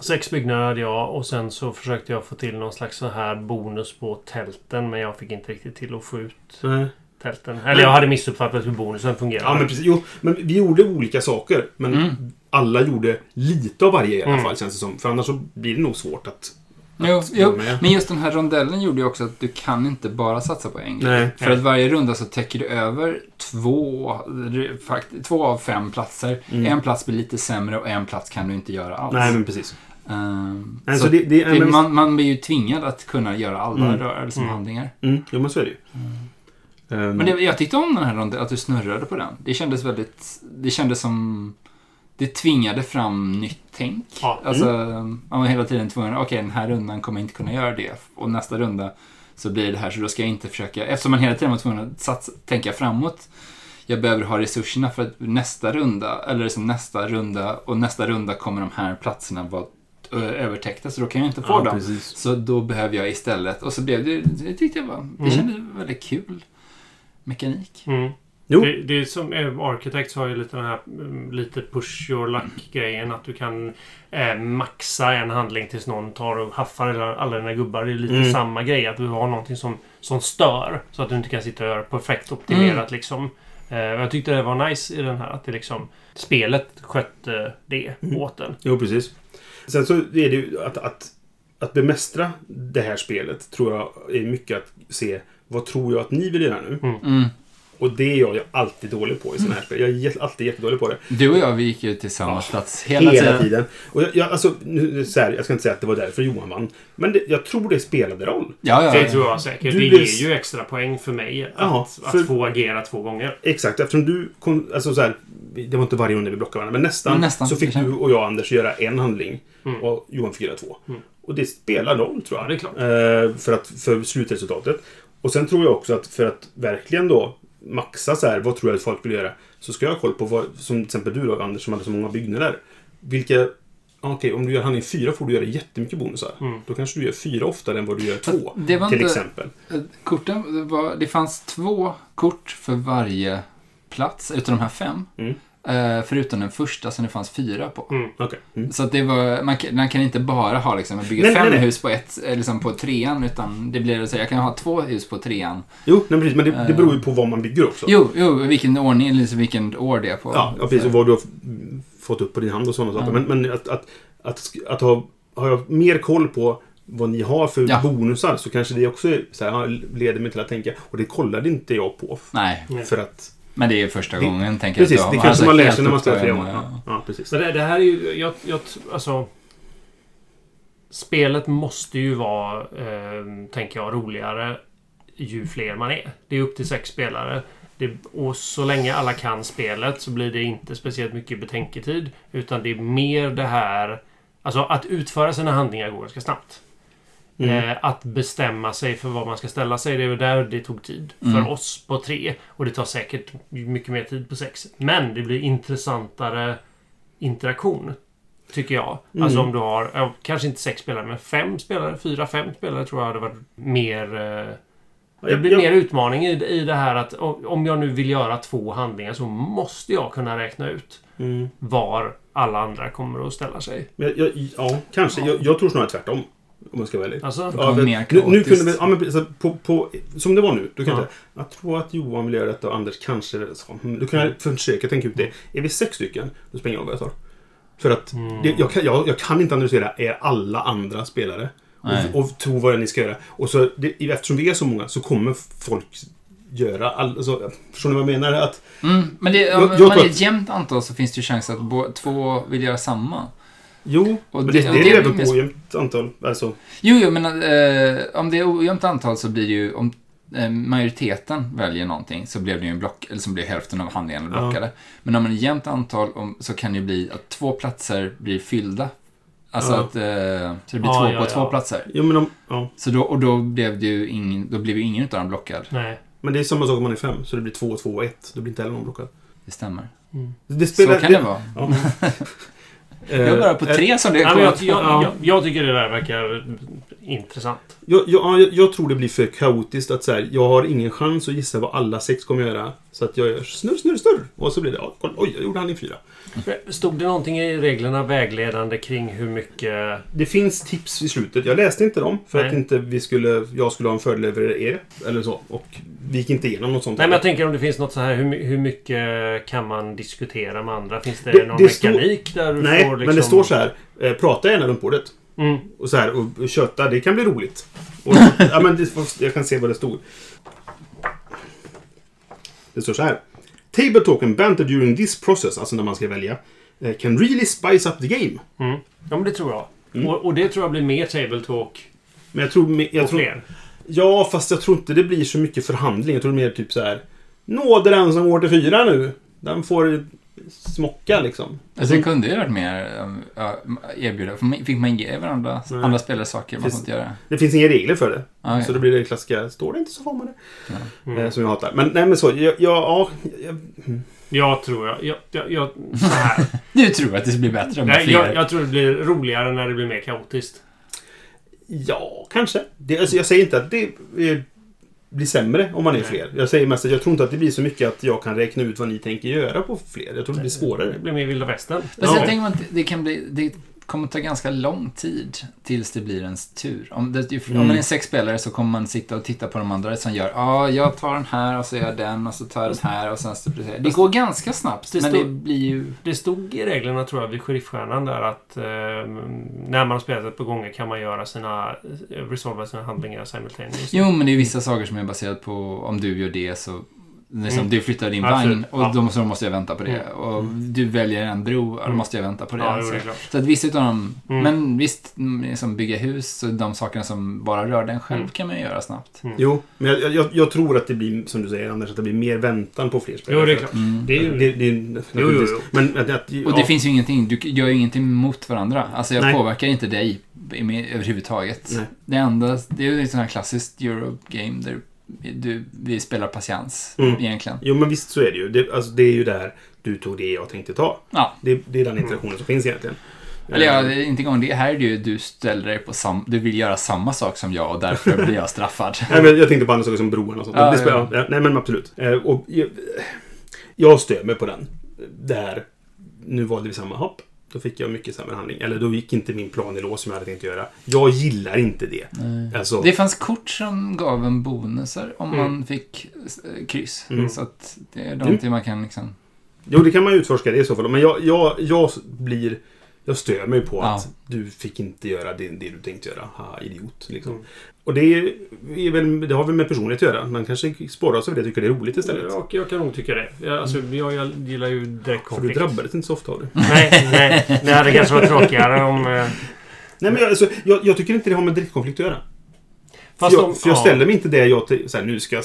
Speaker 3: Sex byggnader hade jag och sen så försökte jag få till någon slags så här bonus på tälten men jag fick inte riktigt till att få ut
Speaker 1: Nej.
Speaker 3: Tälten. Eller jag hade missuppfattat hur bonusen fungerar.
Speaker 1: Ja, men precis. Jo, men vi gjorde olika saker. Men
Speaker 2: Mm.
Speaker 1: alla gjorde lite av varje i alla
Speaker 3: Mm.
Speaker 1: fall, känns det som. För annars så blir det nog svårt att...
Speaker 2: Jo, jo, men just den här rondellen gjorde ju också att du kan inte bara satsa på en grej.
Speaker 1: Nej.
Speaker 2: För att varje runda så täcker du över två, fakt- två av fem platser.
Speaker 1: Mm.
Speaker 2: En plats blir lite sämre och en plats kan du inte göra alls.
Speaker 1: Nej, men precis. Nej,
Speaker 2: så
Speaker 1: så det, det,
Speaker 2: det, man, man blir ju tvingad att kunna göra alla
Speaker 1: Mm.
Speaker 2: och
Speaker 3: Mm.
Speaker 2: handlingar.
Speaker 1: Mm, jo, men så är det ju. Ehm,
Speaker 2: Men det, jag tyckte om den här rondellen, att du snurrade på den. Det kändes väldigt... Det kändes som... Det tvingade fram nytt tänk.
Speaker 3: Ja.
Speaker 2: Alltså, man var hela tiden tvungen, okej den här rundan kommer jag inte kunna göra det. Och nästa runda så blir det här, så då ska jag inte försöka... Eftersom man hela tiden var tvungen att satsa, tänka framåt. Jag behöver ha resurserna för att nästa runda, eller liksom nästa runda och nästa runda kommer de här platserna vara övertäckta, så då kan jag inte få
Speaker 1: ja,
Speaker 2: dem.
Speaker 1: precis.
Speaker 2: Så då behöver jag istället, och så blev det, det tyckte jag var, det
Speaker 1: Mm.
Speaker 2: kändes väldigt kul mekanik.
Speaker 3: Mm.
Speaker 1: Jo.
Speaker 3: Det, det är som eh, Architects har ju lite den här mm, lite push your luck-grejen. Att du kan eh, maxa en handling tills någon tar och haffar alla, alla dina gubbar. Det är lite
Speaker 1: Mm.
Speaker 3: samma grej. Att du har någonting som, som stör. Så att du inte kan sitta och göra perfekt optimerat
Speaker 2: Mm.
Speaker 3: liksom. Eh, jag tyckte det var nice i den här. Att det liksom... Spelet skötte det
Speaker 1: Mm.
Speaker 3: åt den.
Speaker 1: Jo, precis. Sen så är det ju att, att, att bemästra det här spelet tror jag är mycket att se vad tror jag att ni vill göra nu?
Speaker 2: Mm.
Speaker 1: Och det är jag ju alltid dålig på i sådana här spel. Jag är alltid jättedålig på det.
Speaker 2: Du och jag, vi gick ju till samma
Speaker 1: Ja,
Speaker 2: plats
Speaker 1: Hela,
Speaker 2: hela, tiden.
Speaker 1: tiden. Och jag, jag, alltså, nu, så här, jag ska inte säga att det var därför Johan vann. Men det, jag tror det spelade roll.
Speaker 2: Ja, ja,
Speaker 3: Det
Speaker 2: ja.
Speaker 3: tror jag säkert.
Speaker 1: Du
Speaker 3: det ger ju extra poäng för mig att,
Speaker 1: Ja, för-
Speaker 3: att få agera två gånger.
Speaker 1: Exakt, eftersom du... Kom, alltså så här, det var inte varje runda vi blockade varandra, men nästan.
Speaker 2: Men nästan,
Speaker 1: så fick du och jag, Anders, göra en handling.
Speaker 3: Mm.
Speaker 1: Och Johan fick göra två.
Speaker 3: Mm.
Speaker 1: Och det spelar roll, tror jag.
Speaker 3: Ja, det är klart.
Speaker 1: Eh, för, att, för slutresultatet. Och sen tror jag också att för att verkligen då maxa så här, vad tror jag att folk vill göra? Så ska jag ha koll på vad, som till exempel du då, Anders, som hade så många byggnader. Vilka... Okej, om du gör handling fyra får du göra jättemycket bonusar.
Speaker 3: Mm.
Speaker 1: Då kanske du gör fyra oftare än vad du gör två.
Speaker 2: det var
Speaker 1: till
Speaker 2: inte-
Speaker 1: exempel.
Speaker 2: Eh, Korten var, det fanns två kort för varje plats utav de här fem.
Speaker 1: Mm.
Speaker 2: Eh, förutom den första som det fanns fyra på.
Speaker 3: Mm.
Speaker 1: Okej. Mm.
Speaker 2: Så att det var, man, kan- man kan inte bara ha liksom, bygger
Speaker 1: Nej,
Speaker 2: fem
Speaker 1: nej, nej.
Speaker 2: hus på ett, eh, liksom på trean, utan det blir så jag kan ha två hus på trean.
Speaker 1: Jo, nej, precis, men det, det
Speaker 2: Eh.
Speaker 1: beror ju på vad man bygger också.
Speaker 2: Jo, jo, vilken ordning, liksom vilken år det är på.
Speaker 1: Ja, ja, precis. Och vad du har fått upp på din hand och sådana saker.
Speaker 2: Ja.
Speaker 1: Men, men att, att, att, att ha, har jag mer koll på vad ni har för
Speaker 2: Ja.
Speaker 1: bonusar så kanske det också så här, leder mig till att tänka. Och det kollade inte jag på.
Speaker 2: Nej.
Speaker 1: För att...
Speaker 2: men det är första
Speaker 1: Det-
Speaker 2: gången, tänker
Speaker 1: Precis,
Speaker 2: jag.
Speaker 1: det
Speaker 2: att
Speaker 1: kanske man lär sig när man flera
Speaker 2: upptagen,
Speaker 1: gånger. Ja, ja, precis.
Speaker 3: Så det, det här är ju... Jag, jag, alltså... Spelet måste ju vara, eh, tänker jag, roligare ju fler man är. Det är upp till sex spelare. Det, och så länge alla kan spelet så blir det inte speciellt mycket betänketid. Utan det är mer det här... Alltså att utföra sina handlingar går ganska snabbt.
Speaker 1: Mm.
Speaker 3: Eh, att bestämma sig för vad man ska ställa sig, det väl där det tog tid.
Speaker 2: Mm.
Speaker 3: För oss på tre. Och det tar säkert mycket mer tid på sex. Men det blir intressantare interaktion. Tycker jag.
Speaker 1: Mm.
Speaker 3: Alltså om du har, ja, kanske inte sex spelare, men fem spelare, fyra, fem spelare tror jag hade varit mer... Eh, det blir
Speaker 1: jag-
Speaker 3: mer utmaning i, i det här att om jag nu vill göra två handlingar så måste jag kunna räkna ut
Speaker 1: Mm.
Speaker 3: var alla andra kommer att ställa sig.
Speaker 1: Men jag, ja, kanske. Jag, jag tror snarare tvärtom. Om jag ska vara ärlig.
Speaker 3: Alltså,
Speaker 2: Det
Speaker 1: Ja, men
Speaker 2: mer
Speaker 1: nu, nu kunde vi, ja, men, alltså, på, på, som det var nu. Då kan
Speaker 3: Ja.
Speaker 1: jag, jag tror att Johan vill göra detta och Anders kanske... Så, mm, då kan jag försöka tänka ut det. Är vi sex stycken, då spelar jag vad jag tar. För att
Speaker 3: Mm.
Speaker 1: det, jag, kan, jag, jag kan inte analysera er alla andra spelare. Och, och tro vad det är ni ska göra. Och så, det, eftersom vi är så många så kommer folk göra. All, alltså, förstår ni vad jag menar? Att,
Speaker 2: Mm, men det,
Speaker 1: Jag-
Speaker 2: om
Speaker 1: jag
Speaker 2: man
Speaker 1: tror
Speaker 2: är ett jämnt antal så finns det ju chans att bo, två vill göra samma.
Speaker 1: Jo,
Speaker 2: Och
Speaker 1: men
Speaker 2: det-
Speaker 1: det, det,
Speaker 2: det
Speaker 1: är
Speaker 2: mest-
Speaker 1: på ojämnt antal. Alltså,
Speaker 2: Jo, jo, men eh, om det är ojämnt antal så blir det ju, om eh, majoriteten väljer någonting så blev det ju en block, eller så blir hälften av handlingarna
Speaker 1: Ja.
Speaker 2: blockade. Men om man är jämnt antal om, så kan det ju bli att två platser blir fyllda. Alltså
Speaker 1: Ja.
Speaker 2: att, eh, så det blir
Speaker 3: Ja,
Speaker 2: två
Speaker 3: ja,
Speaker 2: på
Speaker 3: ja.
Speaker 2: två platser.
Speaker 1: jo, men, om, ja.
Speaker 2: Så då, och då blev det ju ingen, då blev ju ingen utav dem blockad.
Speaker 3: Nej.
Speaker 1: men det är samma sak om man är fem. Så det blir två, två och ett. Då blir inte heller någon blockad.
Speaker 2: Det stämmer.
Speaker 1: Det
Speaker 2: Så kan det vara.
Speaker 1: Ja.
Speaker 2: Jag är bara på
Speaker 1: Eh,
Speaker 2: tre som det
Speaker 3: Ja,
Speaker 2: är
Speaker 3: jag, jag,
Speaker 1: Ja.
Speaker 3: jag, jag tycker det där verkar intressant.
Speaker 1: Jag, jag, jag, tror det blir för kaotiskt att så här, jag har ingen chans att gissa vad alla sex kommer göra. Så att jag gör snurr, snurr, snurr. Och så blir det, oj, jag gjorde handling fyra.
Speaker 3: Stod det någonting i reglerna vägledande kring hur mycket...
Speaker 1: Det finns tips i slutet. Jag läste inte dem för
Speaker 3: Nej.
Speaker 1: att inte vi skulle, jag skulle ha en fördel över er. Eller så. Och vi gick inte igenom något sånt.
Speaker 3: Nej, men jag tänker om det finns något så här. Hur, hur mycket kan man diskutera med andra? Finns det,
Speaker 1: Det-
Speaker 3: någon
Speaker 1: det
Speaker 3: mekanik där du
Speaker 1: Nej,
Speaker 3: får liksom...
Speaker 1: men det står så här. Eh, prata gärna runt bordet.
Speaker 3: Mm.
Speaker 1: Och så här, och, köta, det kan bli roligt. Och, ja, men det, jag kan se vad det stod. Det står så här. Table and banter during this process, alltså när man ska välja, eh, can really spice up the game.
Speaker 3: Mm. Ja, men det tror jag.
Speaker 1: Mm.
Speaker 3: Och, och det tror jag blir mer table talk
Speaker 1: Men jag tror... Jag
Speaker 3: och
Speaker 1: tror
Speaker 3: fler.
Speaker 1: ja, fast jag tror inte det blir så mycket förhandling. Jag tror mer typ så här. Nåde den som går till fyra nu. Den får smocka liksom.
Speaker 2: Alltså det kunde ju varit mer um, ja, erbjuda. Man- Fick man ge varandra
Speaker 1: Nej.
Speaker 2: andra spelare saker man
Speaker 1: Finns-
Speaker 2: får inte göra?
Speaker 1: Det finns inga regler för det.
Speaker 2: Ah,
Speaker 1: Så då blir det klassiska, står det inte så får man det.
Speaker 3: Mm.
Speaker 1: Eh, som jag hatar. Men nej men så, jag, jag, ja, jag,
Speaker 3: Jag tror jag... jag, jag, jag så här.
Speaker 2: Du tror att det blir bättre med
Speaker 3: Nej,
Speaker 2: fler?
Speaker 3: jag, jag tror det blir roligare när det blir mer kaotiskt.
Speaker 1: Ja, kanske. Det, alltså, jag säger inte att det eh, blir sämre om man är
Speaker 3: Nej.
Speaker 1: fler. Jag säger mest att jag tror inte att det blir så mycket att jag kan räkna ut vad ni tänker göra på fler. Jag tror det blir svårare.
Speaker 3: Det blir mer vilda västern.
Speaker 2: Fast
Speaker 1: Ja.
Speaker 2: jag tänker att det kan bli... Det kommer ta ganska lång tid tills det blir ens tur. Om, det, om
Speaker 1: Mm.
Speaker 2: man är sex spelare så kommer man sitta och titta på de andra som gör ja, jag tar den här och så gör jag den och så tar jag den här och sen så Det går ganska snabbt,
Speaker 3: Det
Speaker 2: men det blir ju...
Speaker 3: Det stod i reglerna tror jag vid Sheriffstjärnan där att eh, när man har spelat ett par gånger kan man göra sina... Resolva sina handlingar simultaneously.
Speaker 2: Jo, men det är vissa saker som är baserat på om du gör det så... Liksom,
Speaker 3: Mm.
Speaker 2: Du flyttar din
Speaker 3: Absolut,
Speaker 2: vagn och
Speaker 3: ja.
Speaker 2: då måste, då måste jag vänta på det.
Speaker 3: Mm.
Speaker 2: Och du väljer en bro, och då
Speaker 3: Mm.
Speaker 2: måste jag vänta på det.
Speaker 3: Ja, jo,
Speaker 2: så.
Speaker 3: det.
Speaker 2: Så att vissa utav dem,
Speaker 3: Mm.
Speaker 2: men visst, mm, liksom bygga hus och de sakerna som bara rör den själv
Speaker 3: Mm.
Speaker 2: kan man ju göra snabbt.
Speaker 1: Jo, men jag, jag, jag tror att det blir, som du säger Anders, att det blir mer väntan på fler spelare.
Speaker 3: Jo, det är klart.
Speaker 2: Mm.
Speaker 3: Det är ju...
Speaker 1: Det, det, är
Speaker 3: jo,
Speaker 1: naturligtvis-
Speaker 3: jo.
Speaker 1: Men att, att,
Speaker 2: Och det finns ju ingenting, du gör ju ingenting mot varandra. Alltså jag
Speaker 1: Nej.
Speaker 2: påverkar inte dig överhuvudtaget.
Speaker 1: Nej.
Speaker 2: Det enda, det är ju ett sånt här klassiskt Eurogame där du, vi spelar patiens
Speaker 1: Mm.
Speaker 2: egentligen.
Speaker 1: Jo, men visst så är det ju. Det, alltså, det är ju där du tog det jag tänkte ta.
Speaker 2: Ja,
Speaker 1: Det, det är den interaktionen som finns egentligen.
Speaker 2: eller ja,
Speaker 1: Eh,
Speaker 2: inte gång det. Här är det ju du ställer dig på sam, du vill göra samma sak som jag och därför blir jag straffad.
Speaker 1: Nej, men jag tänkte på andra saker som broarna och sånt.
Speaker 2: Ja,
Speaker 1: spelar,
Speaker 2: ja.
Speaker 1: ja. Nej, men absolut. Eh, Och jag, jag stör mig på den. Där, nu valde vi samma hopp. Då fick jag mycket sämre handling. Eller då gick inte min plan i lås som jag hade tänkt göra. Jag gillar inte det. Alltså,
Speaker 2: Det fanns kort som gav en bonusar om
Speaker 1: Mm.
Speaker 2: man fick eh, kryss.
Speaker 1: Mm.
Speaker 2: Så att det är någonting man kan liksom...
Speaker 1: Jo, det kan man utforska det i så fall. Men jag, jag, jag blir... Jag stör mig på
Speaker 2: Ja.
Speaker 1: att du fick inte göra det, det du tänkte göra. Ha, idiot. Liksom.
Speaker 3: Mm.
Speaker 1: Och det, är, väl, det har väl med personlighet att göra. Man kanske sporras över det och tycker det är roligt istället.
Speaker 3: Jag, jag kan nog tycka det. Jag, alltså, jag, jag gillar ju direkt
Speaker 1: För du drabbades inte så ofta av det.
Speaker 3: Nej, nej. Det hade kanske varit tråkigare om... eh,
Speaker 1: Nej, men jag, alltså, jag, jag tycker inte det har med direktkonflikt att göra.
Speaker 3: Fast
Speaker 1: för jag,
Speaker 3: om-
Speaker 1: för jag
Speaker 3: ja.
Speaker 1: ställer mig inte där jag... till- Så här, nu ska jag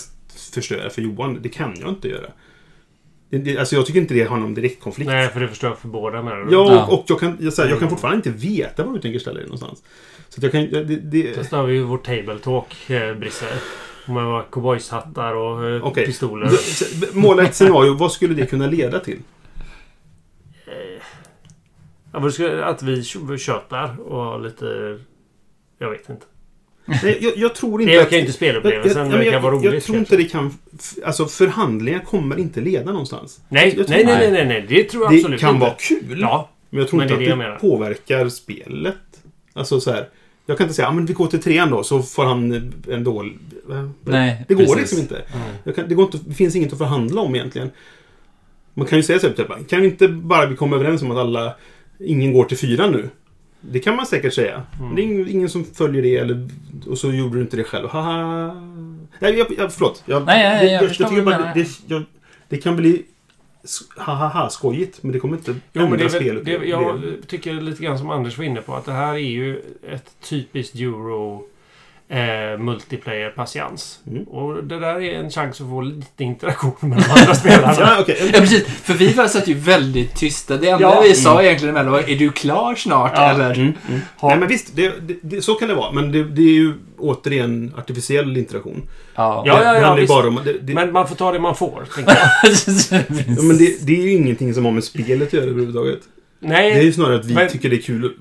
Speaker 1: förstöra för Johan. Det kan jag inte göra. Det, det, alltså jag tycker inte det har någon direktkonflikt.
Speaker 3: Nej, för det förstör för båda menar du?
Speaker 1: Ja, och jag kan, jag, så här, jag kan
Speaker 3: Mm.
Speaker 1: fortfarande inte veta var du tänker ställa dig någonstans. Så att jag kan... Det, det,
Speaker 3: Sen har vi ju vår table talk, eh, Brisse. Med cowboyshattar och eh,
Speaker 1: Okej.
Speaker 3: pistoler.
Speaker 1: Måla ett scenario. Vad skulle det kunna leda till?
Speaker 3: Det skulle- att vi kö- tjötar och har lite... Jag vet inte.
Speaker 1: Nej, jag, jag tror
Speaker 3: Det
Speaker 1: inte
Speaker 3: ökar ju inte spelupplevelsen,
Speaker 1: jag,
Speaker 3: men
Speaker 1: jag,
Speaker 3: det
Speaker 1: jag,
Speaker 3: kan vara
Speaker 1: jag,
Speaker 3: roligt.
Speaker 1: jag tror
Speaker 3: kanske.
Speaker 1: inte det kan... Alltså förhandlingar kommer inte leda någonstans.
Speaker 3: Nej, nej, nej, nej, nej, nej. Det tror jag
Speaker 1: Det
Speaker 3: absolut
Speaker 1: kan
Speaker 3: inte.
Speaker 1: vara kul.
Speaker 3: Ja,
Speaker 1: Men jag tror
Speaker 3: Men
Speaker 1: inte
Speaker 3: det
Speaker 1: att
Speaker 3: det
Speaker 1: det påverkar spelet. Alltså så här. Jag kan inte säga, ah, men vi går till trean då, så får han en dålig...
Speaker 2: Nej,
Speaker 1: Det går
Speaker 2: precis.
Speaker 1: liksom inte. Jag kan, det, går inte. det finns inget att förhandla om egentligen. Man kan ju säga så här, typ, kan vi inte bara vi komma överens om att alla... Ingen går till fyran nu? Det kan man säkert säga.
Speaker 3: Mm.
Speaker 1: Det är ing- ingen som följer det eller, och så gjorde du inte det själv. Haha. Nej, jag, jag, förlåt. Jag,
Speaker 2: Nej, jag-
Speaker 1: det,
Speaker 2: jag förstår
Speaker 1: tycker
Speaker 2: vad du
Speaker 1: bara det, jag, det kan bli s- hahaha skojigt, men det kommer inte
Speaker 3: Jo,
Speaker 1: ändra spelet.
Speaker 3: jag tycker lite grann som Anders var inne på att det här är ju ett typiskt euro eh, multiplayer patiens.
Speaker 1: Mm.
Speaker 3: Och det där är en chans att få lite interaktion med de andra spelarna.
Speaker 1: Ja, okej.
Speaker 2: Ja, precis. För vi var satt ju väldigt tysta. Det enda
Speaker 3: Ja.
Speaker 2: vi sa egentligen emellan var Är du klar snart
Speaker 3: Ja.
Speaker 2: eller?
Speaker 1: Mm, mm. Nej, men visst. Det, det, det, så kan det vara. Men det, det är ju återigen artificiell interaktion.
Speaker 2: Ja.
Speaker 3: Ja, ja, visst.
Speaker 1: bara om... Det, det,
Speaker 3: Men man får ta det man får,
Speaker 1: ja, men det, det är ju ingenting som har med spelet att göra överhuvudtaget.
Speaker 3: Nej,
Speaker 1: Det är ju snarare att vi
Speaker 3: Men-
Speaker 1: tycker det är kul.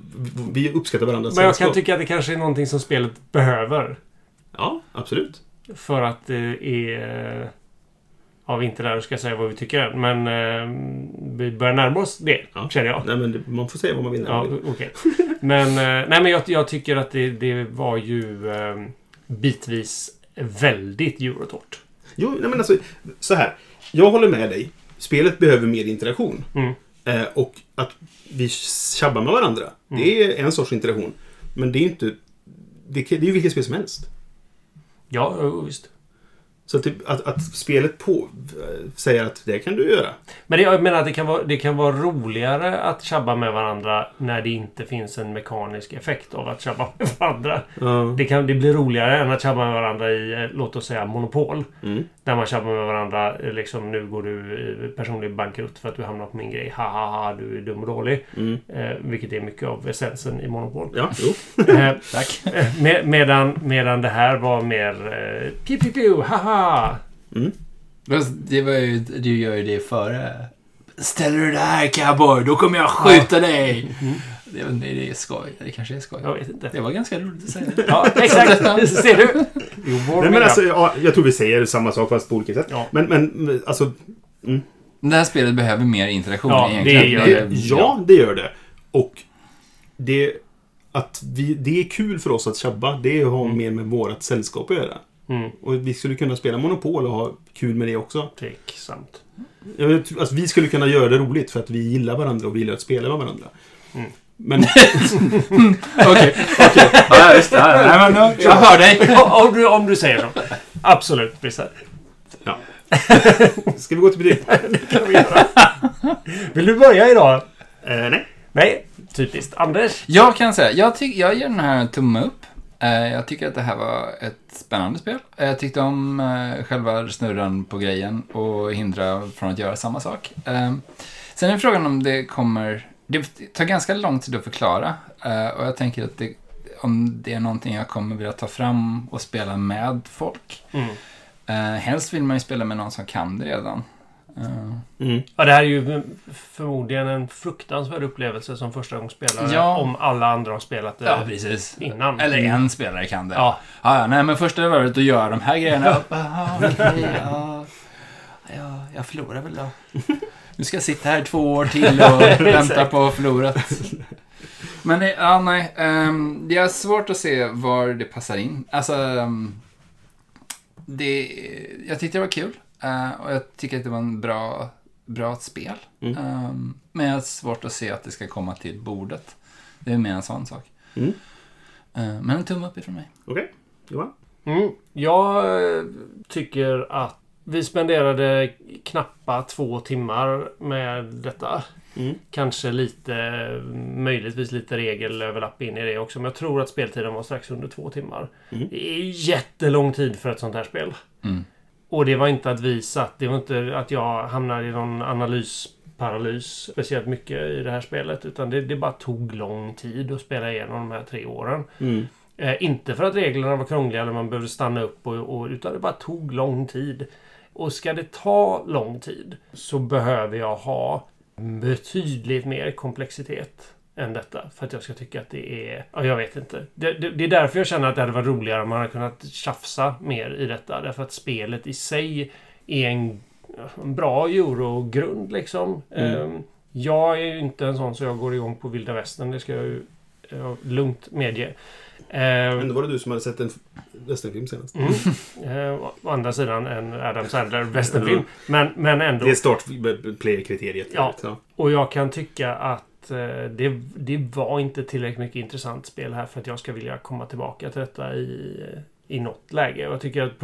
Speaker 1: Vi uppskattar varandras
Speaker 3: men jag kan tycka att det kanske är någonting som spelet behöver.
Speaker 1: Ja, absolut.
Speaker 3: För att det är... Ja, vi är inte där och ska säga vad vi tycker än, men eh, vi börjar närma oss det,
Speaker 1: Ja.
Speaker 3: känner jag.
Speaker 1: Nej, men man får säga vad man vill.
Speaker 3: Ja, okej. Men, eh, nej, men jag, jag tycker att det, det var ju eh, bitvis väldigt eurotort.
Speaker 1: Jo, nej, men alltså, så här. Jag håller med dig. Spelet behöver mer interaktion.
Speaker 3: Mm.
Speaker 1: Eh, och att vi tjabbar med varandra. Det är en sorts interaktion. Men det är inte... Det, är ju vilket spel som helst.
Speaker 3: Ja, visst.
Speaker 1: Så att, det, att, att spelet på, eh, säger att det kan du göra.
Speaker 3: Men det, jag menar att det kan, vara, det kan vara roligare att tjabba med varandra när det inte finns en mekanisk effekt av att tjabba med varandra.
Speaker 1: Ja.
Speaker 3: Det, kan, det blir roligare än att tjabba med varandra i, eh, låt oss säga, Monopol.
Speaker 1: Mm.
Speaker 3: Där man tjabbar med varandra, eh, liksom nu går du i personlig bankrutt för att du hamnar på min grej. Ha ha ha, du är dum och dålig.
Speaker 1: Mm.
Speaker 3: Eh, vilket är mycket av essensen i Monopol.
Speaker 1: Ja, jo.
Speaker 3: Eh,
Speaker 2: Tack.
Speaker 3: eh, med, medan, medan det här var mer... Eh, piu, piu, piu, haha!
Speaker 1: Mm.
Speaker 2: Det var ju, du gör ju det före. Ställer du där cowboy, då kommer jag skjuta dig. Det, det, det är skoj. Det kanske är skoj.
Speaker 3: Jag vet inte.
Speaker 2: Det var ganska roligt att säga.
Speaker 3: Ja, exakt. Ser du?
Speaker 1: Nej,
Speaker 3: me
Speaker 1: men alltså, ja, jag tror vi säger samma sak fast på olika sätt.
Speaker 3: Ja.
Speaker 1: Men, men alltså...
Speaker 2: Det här spelet behöver mer interaktion
Speaker 3: Ja,
Speaker 2: egentligen.
Speaker 3: det gör
Speaker 1: Det,
Speaker 3: det.
Speaker 1: ja, det gör det. Och det... Att vi, det är kul för oss att tjabba, det har
Speaker 3: Mm.
Speaker 1: mer med vårt sällskap att göra.
Speaker 3: Mm,
Speaker 1: Och vi skulle kunna spela Monopol och ha kul med det också.
Speaker 3: tveksamt.
Speaker 1: Alltså, vi skulle kunna göra det roligt för att vi gillar varandra och vi gillar att spela med varandra.
Speaker 3: Mm.
Speaker 1: Men
Speaker 2: Okej, okej. Ja, just det. Ja, Nej, men, nu- jag hör dig.
Speaker 3: om, du, om du säger så. Absolut, precis.
Speaker 1: ska vi gå till betyg?
Speaker 3: kan vi göra. Vill du börja idag?
Speaker 1: Eh, nej.
Speaker 3: Nej, typiskt. Anders?
Speaker 2: Jag kan säga, jag, tyck, jag ger den här en tumme upp. Eh, jag tycker att det här var ett spännande spel. Eh, Jag tyckte om eh, själva snurran på grejen och hindra från att göra samma sak. Sen är frågan om det kommer... Det tar ganska lång tid att förklara och jag tänker att det, om det är någonting jag kommer vilja ta fram och spela med folk.
Speaker 3: Mm.
Speaker 2: Helst vill man ju spela med någon som kan det redan.
Speaker 1: Mm.
Speaker 3: Ja, det här är ju förmodligen en fruktansvärd upplevelse som första gångs spelare.
Speaker 2: Ja.
Speaker 3: Om alla andra har spelat det
Speaker 2: ja, precis.
Speaker 3: innan.
Speaker 2: Eller en spelare kan det.
Speaker 3: Ja,
Speaker 2: Ja, ja, nej men första varvet att göra de här grejerna. Aha, ja, ja, jag förlorar väl då. Nu ska jag sitta här två år till och vänta på att ha förlorat. Men det- ja, nej. ehm, det är svårt att se var det passar in. Alltså, ehm, det, jag tyckte det var kul. Eh, och jag tycker att det var en bra, bra spel.
Speaker 1: Mm.
Speaker 2: Ehm, men jag har svårt att se att det ska komma till bordet. Det är mer en sån sak.
Speaker 1: Mm.
Speaker 2: Eh, men en tumme upp ifrån mig.
Speaker 1: Okej. Johan?
Speaker 3: Mm. Jag eh, tycker att vi spenderade knappa två timmar med detta.
Speaker 1: Mm.
Speaker 3: Kanske lite, möjligtvis lite regelöverlapp in i det också. Men jag tror att speltiden var strax under två timmar.
Speaker 1: Mm.
Speaker 3: Det är jättelång tid för ett sånt här spel.
Speaker 2: Mm.
Speaker 3: Och det var inte att vi satt, det var inte att jag hamnade i någon analysparalys speciellt mycket i det här spelet. Utan det, det bara tog lång tid att spela igenom de här tre åren.
Speaker 1: Mm.
Speaker 3: Eh, inte för att reglerna var krångliga eller man behövde stanna upp och, och, utan det bara tog lång tid. Och ska det ta lång tid så behöver jag ha betydligt mer komplexitet än detta. För att jag ska tycka att det är... Ja, jag vet inte. Det, det, det är därför jag känner att det hade varit roligare om man hade kunnat tjafsa mer i detta. Därför att spelet i sig är en, en bra eurogrund liksom.
Speaker 1: Mm.
Speaker 3: Ehm, jag är ju inte en sån så jag går igång på vilda västern. Det ska jag ju eh, lugnt medge. Ehm,
Speaker 1: Ändå var det du som hade sett en westernfilm senast.
Speaker 3: Mm. Eh, å andra sidan en Adam Sandler westernfilm. Men, men ändå.
Speaker 1: Det är startplayer-kriteriet.
Speaker 3: Ja.
Speaker 1: Ja.
Speaker 3: Och jag kan tycka att att eh, det, det var inte tillräckligt mycket intressant spel här för att jag ska vilja komma tillbaka till detta i, i något läge. Och jag tycker att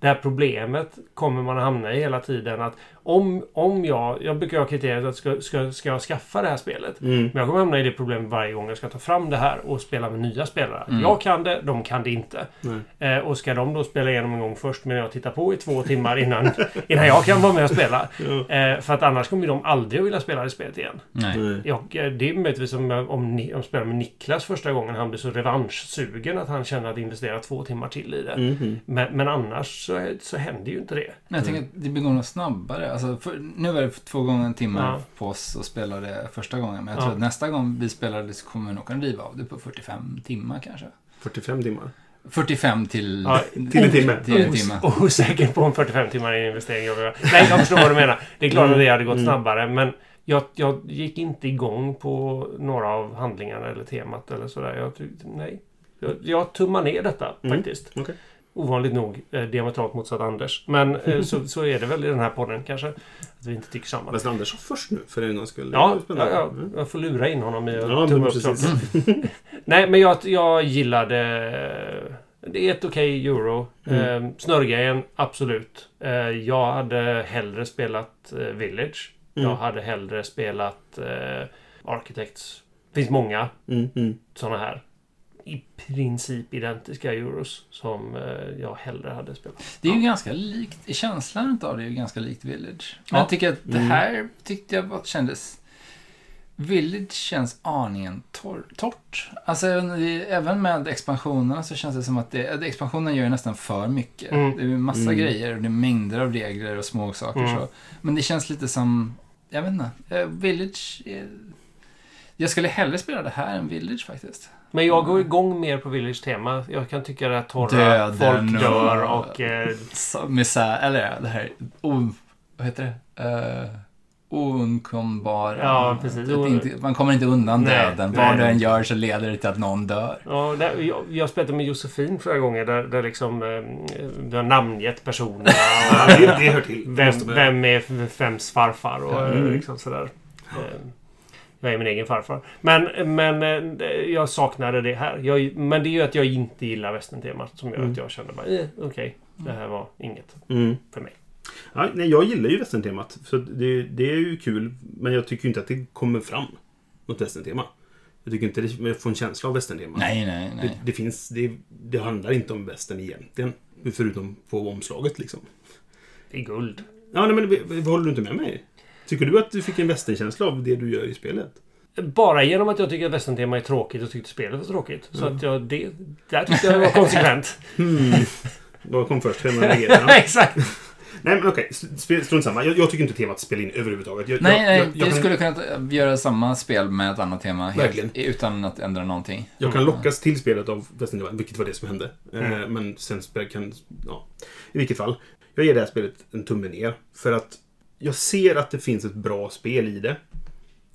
Speaker 3: det här problemet kommer man att hamna i hela tiden. Att om, om jag... Jag brukar ha kriteriet att ska, ska, ska jag skaffa det här spelet.
Speaker 1: Mm.
Speaker 3: Men jag kommer hamna i det problemet varje gång jag ska ta fram det här och spela med nya spelare.
Speaker 2: Mm.
Speaker 3: Jag kan det, de kan det inte. Eh, och ska de då spela igenom en gång först medan jag tittar på i två timmar innan, innan jag kan vara med och spela. Eh, för att annars kommer de aldrig att vilja spela det spelet igen.
Speaker 2: Nej.
Speaker 3: Jag, eh, det är möjligtvis om, jag- om, ni, om jag spelar med Niklas första gången. Han blir så revanschsugen att han känner att investera två timmar till i det.
Speaker 1: Mhm.
Speaker 3: Men, men annars så, så händer ju inte det.
Speaker 2: Men jag tänker att det blir nog snabbare. Alltså, för, nu var det två gånger en timme
Speaker 3: Ja.
Speaker 2: på oss att spela det första gången. Men jag
Speaker 3: Ja.
Speaker 2: tror att nästa gång vi spelar det så kommer vi nog kunna driva av det på 45 timmar kanske.
Speaker 1: 45 timmar.
Speaker 2: 45 till,
Speaker 3: Ja,
Speaker 1: Till en timme.
Speaker 2: till en timme.
Speaker 3: Os- Osäker på om 45 timmar är en investering. Nej, jag förstår vad du menar. Det är klart att det hade gått
Speaker 1: Mm.
Speaker 3: snabbare, men jag, jag gick inte igång på några av handlingarna eller temat eller sådär. Jag tyckte, nej. Jag, jag tummar ner detta
Speaker 1: Mm.
Speaker 3: faktiskt.
Speaker 1: Okej.
Speaker 3: Ovanligt nog eh, diametralt motsatt Anders. Men eh, så, så är det väl i den här podden kanske. Att vi inte tycker samma.
Speaker 1: Men Anders sa först nu för en gångs skull. Det
Speaker 3: Ja,
Speaker 1: var
Speaker 3: ja, ja,
Speaker 1: Mm.
Speaker 3: jag får lura in honom i att
Speaker 1: Ja,
Speaker 3: tumma upp. Nej, men jag, jag gillade... Det är ett okej euro.
Speaker 1: Mm.
Speaker 3: Eh, snurrgrejen, absolut. Eh, jag hade hellre spelat eh, Village.
Speaker 1: Mm.
Speaker 3: Jag hade hellre spelat eh, Architects. Det finns många
Speaker 1: Mm, mm.
Speaker 3: sådana här. I princip identiska euros som eh, jag hellre hade spelat.
Speaker 2: Det är ju ganska likt, känslan av det är ju ganska likt Village. Men
Speaker 3: Ja.
Speaker 2: jag tycker att det
Speaker 1: Mm.
Speaker 2: här tyckte jag bara kändes... Village känns aningen torr, torrt. Alltså även, även med expansionerna så känns det som att det, att expansionen gör ju nästan för mycket.
Speaker 3: Mm.
Speaker 2: Det är ju massa
Speaker 1: Mm.
Speaker 2: grejer och det är mängder av regler och små saker
Speaker 3: Mm.
Speaker 2: så. Men det känns lite som, jag vet inte, eh, Village... är- Jag skulle hellre spela det här än Village faktiskt.
Speaker 3: Men jag går igång mer på Village-tema. Jag kan tycka här torra,
Speaker 2: Döden
Speaker 3: folk dör
Speaker 2: och-.
Speaker 3: Eh,
Speaker 2: Så, misär, eller det här, o, vad heter det? Uh, Oundkombara.
Speaker 3: Ja, precis.
Speaker 2: Att inte, man kommer inte undan
Speaker 3: Nej,
Speaker 2: döden. Vad du än gör så leder det till att någon dör.
Speaker 3: Ja, där, jag, jag spelade med Josefin flera gånger där, där liksom eh, du har namngett personerna.
Speaker 1: Ja,
Speaker 3: Och,
Speaker 1: det, det hör till.
Speaker 3: vem, vem är vems farfar och eh,
Speaker 1: Mm.
Speaker 3: liksom sådär. Eh, Jag är min egen farfar. Men, men eh, jag saknade det här. Jag, men det är ju att jag inte gillar västerntemat som gör
Speaker 1: Mm.
Speaker 3: att jag kände bara, eh, okej, det här var inget
Speaker 1: Mm.
Speaker 3: för mig.
Speaker 1: Ja, nej, jag gillar ju västerntemat. Så det, det är ju kul. Men jag tycker inte att det kommer fram något västerntema. Jag tycker inte det, jag får en känsla av västerntema.
Speaker 2: Nej, nej,
Speaker 1: Det,
Speaker 2: nej.
Speaker 1: det finns... Det, det handlar inte om västern egentligen. Förutom på omslaget liksom.
Speaker 3: Det är guld.
Speaker 1: Ja, nej, men vi- vi- håller du inte med mig? Tycker du att du fick en västernkänsla av det du gör i spelet?
Speaker 3: Bara genom att jag tycker att västerntema är tråkigt och tyckte spelet var tråkigt. Så
Speaker 1: Mm.
Speaker 3: att jag, det, där tyckte jag det var konsekvent.
Speaker 1: Hmm. Vad kom först?
Speaker 3: Exakt!
Speaker 1: Nej, men okej. Okay. Strunt samma. Jag, jag tycker inte temat spelar in överhuvudtaget. Jag,
Speaker 2: Nej,
Speaker 1: jag,
Speaker 2: nej,
Speaker 1: jag, jag,
Speaker 2: du
Speaker 1: kan,
Speaker 2: skulle kunna göra samma spel med ett annat tema helt, utan att ändra någonting.
Speaker 1: jag kan lockas till spelet av västerntemat, vilket var det som hände. Eh,
Speaker 3: Mm.
Speaker 1: men sen kan... Ja. I vilket fall. Jag ger det här spelet en tumme ner. För att jag ser att det finns ett bra spel i det.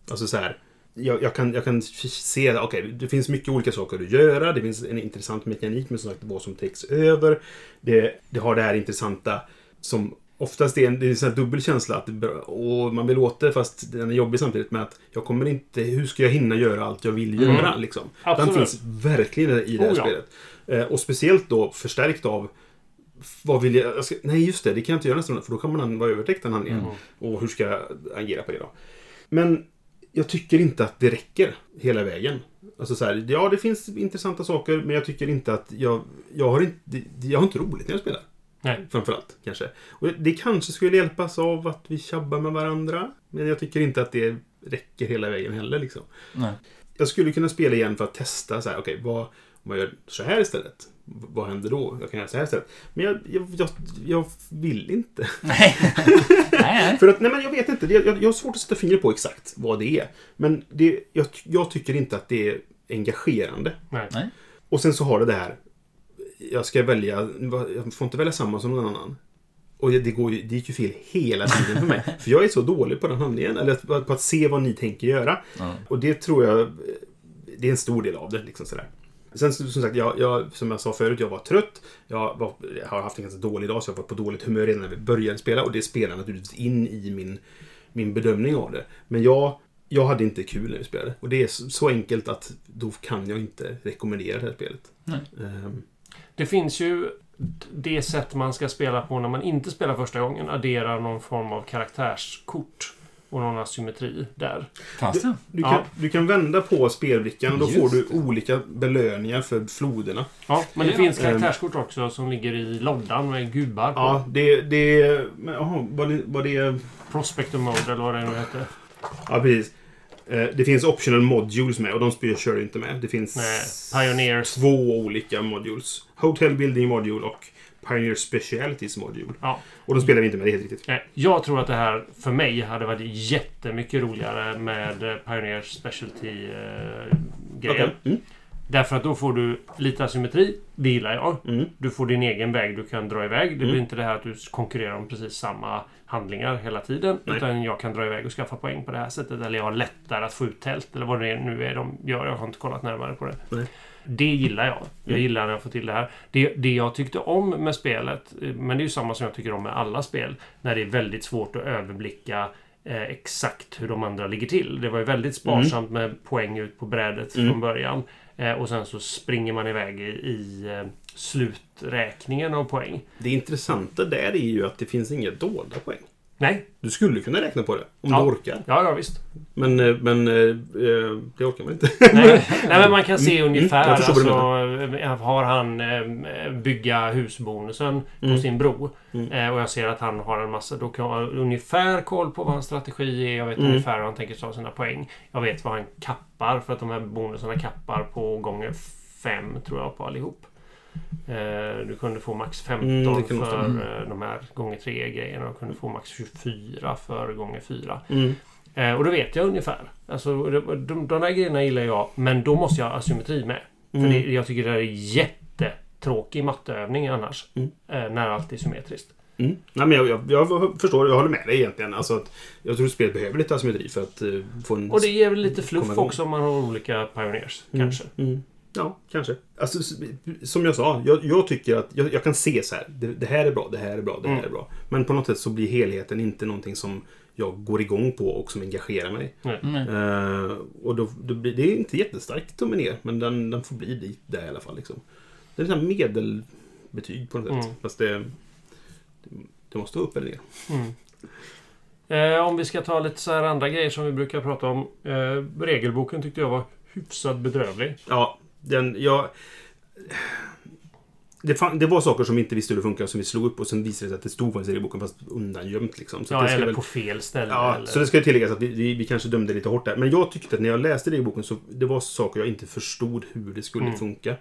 Speaker 1: Alltså så här. Jag, jag, kan, jag kan se att okej, det finns mycket olika saker att göra. Det finns en intressant mekanik med som sagt vad som täcks över. Det, det har det här intressanta som oftast är en, det är en sån här dubbel känsla att och man vill åt det fast den är jobbig samtidigt med att jag kommer inte, hur ska jag hinna göra allt jag vill
Speaker 3: Mm.
Speaker 1: göra liksom. Den
Speaker 3: Absolut.
Speaker 1: finns verkligen i det här
Speaker 3: Oh, ja.
Speaker 1: spelet. Eh, och speciellt då förstärkt av vad vill jag, jag ska, nej just det, det kan jag inte göra nästa runda för då kan man vara övertäckt den handlingen.
Speaker 3: Mm.
Speaker 1: Och hur ska jag agera på det då? Men jag tycker inte att det räcker hela vägen. Alltså så här, ja det finns intressanta saker men jag tycker inte att jag, jag har inte, jag har inte roligt när jag spelar.
Speaker 3: Nej.
Speaker 1: Framförallt kanske. Och det kanske skulle hjälpas av att vi tjabbar med varandra. Men jag tycker inte att det räcker hela vägen heller liksom.
Speaker 2: Nej.
Speaker 1: Jag skulle kunna spela igen för att testa så här, okej, vad, om jag gör så här istället? Vad händer då? Jag kan göra så här istället. Men jag, jag, jag, jag vill inte.
Speaker 2: Nej. nej,
Speaker 1: För att, nej men jag vet inte. Jag, jag, jag har svårt att sätta fingret på exakt vad det är. Men det, jag, jag tycker inte att det är engagerande.
Speaker 3: Nej.
Speaker 1: Och sen så har det det här. Jag ska välja, jag får inte välja samma som någon annan. Och det, går ju, det gick ju fel hela tiden för mig. För jag är så dålig på den handlingen. Eller på på att se vad ni tänker göra.
Speaker 2: Ja.
Speaker 1: Och det tror jag, det är en stor del av det. Liksom sådär. Sen som sagt, jag, jag, som jag sa förut, jag var trött. Jag, var, jag har haft en ganska dålig dag, så jag var på dåligt humör redan när vi började spela. Och det spelar naturligtvis in i min, min bedömning av det. Men jag jag hade inte kul när vi spelade. Och det är så enkelt att då kan jag inte rekommendera det här spelet. Ehm,
Speaker 3: Det finns ju det sätt man ska spela på när man inte spelar första gången. Addera någon form av karaktärskort. Och någon asymmetri där.
Speaker 2: Fanns det?
Speaker 1: Du
Speaker 3: Ja.
Speaker 1: kan, du kan vända på spelbrickan och då
Speaker 2: Just
Speaker 1: får du
Speaker 2: det.
Speaker 1: olika belöningar för floderna.
Speaker 3: Ja, men det
Speaker 2: Ja.
Speaker 3: finns karaktärskort också som ligger i loddan med gubbar på.
Speaker 1: Ja, det... det men, jaha, var det... Var det
Speaker 3: Prospector Mode eller vad det nu heter.
Speaker 1: ja, precis. Eh, Det finns optional modules med och de spyr kör inte med. Det finns
Speaker 3: Nej, Pioneers.
Speaker 1: två olika modules. Hotel Building Module och Pioneer Specialities Module.
Speaker 3: Ja.
Speaker 1: Och de spelar vi inte med, det helt riktigt.
Speaker 3: Nej, Jag tror att det här för mig hade varit jättemycket roligare med eh, Pioneer Specialty-grejen.
Speaker 1: Okej. Mm.
Speaker 3: Därför att då får du lite asymmetri. Det gillar jag.
Speaker 1: Mm.
Speaker 3: Du får din egen väg du kan dra iväg. Det blir
Speaker 1: Mm.
Speaker 3: inte det här att du konkurrerar om precis samma handlingar hela tiden.
Speaker 1: Nej.
Speaker 3: Utan jag kan dra iväg och skaffa poäng på det här sättet. Eller jag har lättare att få ut tält. Eller vad det nu är de gör. Jag har inte kollat närmare på det.
Speaker 1: Nej.
Speaker 3: Det gillar jag. Jag
Speaker 1: Mm.
Speaker 3: gillar när jag får till det här. Det, det jag tyckte om med spelet, men det är ju samma som jag tycker om med alla spel, när det är väldigt svårt att överblicka eh, exakt hur de andra ligger till. Det var ju väldigt sparsamt med poäng ut på brädet
Speaker 1: Mm.
Speaker 3: från början. Eh, och sen så springer man iväg i, i eh, sluträkningen av poäng.
Speaker 1: Det intressanta där är ju att det finns inga dolda poäng.
Speaker 3: Nej,
Speaker 1: Du skulle kunna räkna på det om
Speaker 3: Ja.
Speaker 1: du orkar.
Speaker 3: ja, ja visst.
Speaker 1: Men, eh, men eh, eh, det orkar man inte.
Speaker 3: Nej, nej men man kan se
Speaker 1: Mm,
Speaker 3: ungefär.
Speaker 1: jag förstår vad
Speaker 3: alltså, eh, har han eh, bygga husbonusen på
Speaker 1: Mm.
Speaker 3: sin bro
Speaker 1: Mm.
Speaker 3: eh, och jag ser att han har en massa. Då kan jag ungefär koll på vad hans strategi är. Jag vet
Speaker 1: Mm.
Speaker 3: ungefär hur han tänker ta sina poäng. Jag vet vad han kappar för att de här bonusarna kappar på gånger fem tror jag på allihop. Eh, du kunde få max 15
Speaker 1: Mm,
Speaker 3: för eh, de här gånger tre grejerna och kunde få max 24 för gånger fyra.
Speaker 1: Mm.
Speaker 3: Eh, och då vet jag ungefär. Alltså, de, de, de där grejerna gillar jag, men då måste jag ha asymmetri med. För
Speaker 1: Mm.
Speaker 3: det, jag tycker det är jättetråkig matteövning annars.
Speaker 1: Mm.
Speaker 3: När allt är symmetriskt.
Speaker 1: Mm. Nej, men jag, jag, jag förstår, jag håller med dig egentligen. Alltså att jag tror att spelet behöver lite asymmetri för att få en...
Speaker 3: Och det ger väl lite fluff också om man har olika pioneers.
Speaker 1: Mm.
Speaker 3: Kanske.
Speaker 1: Mm. Ja, kanske. Alltså, som jag sa, jag, jag tycker att jag, jag kan se så här. Det, det här är bra, det här är bra, det här
Speaker 3: Mm.
Speaker 1: är bra. Men på något sätt så blir helheten inte någonting som jag går igång på och som engagerar mig.
Speaker 2: Mm.
Speaker 1: Eh, och då, då blir, det är inte jättestarkt tummen ner, men den, den får bli dit där i alla fall. Liksom. Det är ett medelbetyg på något sätt.
Speaker 3: Mm.
Speaker 1: Fast det, det måste upp eller ner.
Speaker 3: Mm. Eh, om vi ska ta lite så här andra grejer som vi brukar prata om. Eh, regelboken tyckte jag var hyfsat bedrövlig.
Speaker 1: Ja, den... Jag, det, fan, det var saker som vi inte visste hur det funkar som vi slog upp och sen visade det sig att det stod faktiskt i regelboken fast undangömt. Liksom. Så
Speaker 3: Ja,
Speaker 1: det
Speaker 3: eller
Speaker 1: väl-
Speaker 3: på fel ställe.
Speaker 1: Ja,
Speaker 3: eller...
Speaker 1: så det ska tilläggas att vi, vi, vi kanske dömde lite hårt där. Men jag tyckte att när jag läste regelboken så det var saker jag inte förstod hur det skulle
Speaker 3: Mm.
Speaker 1: funka.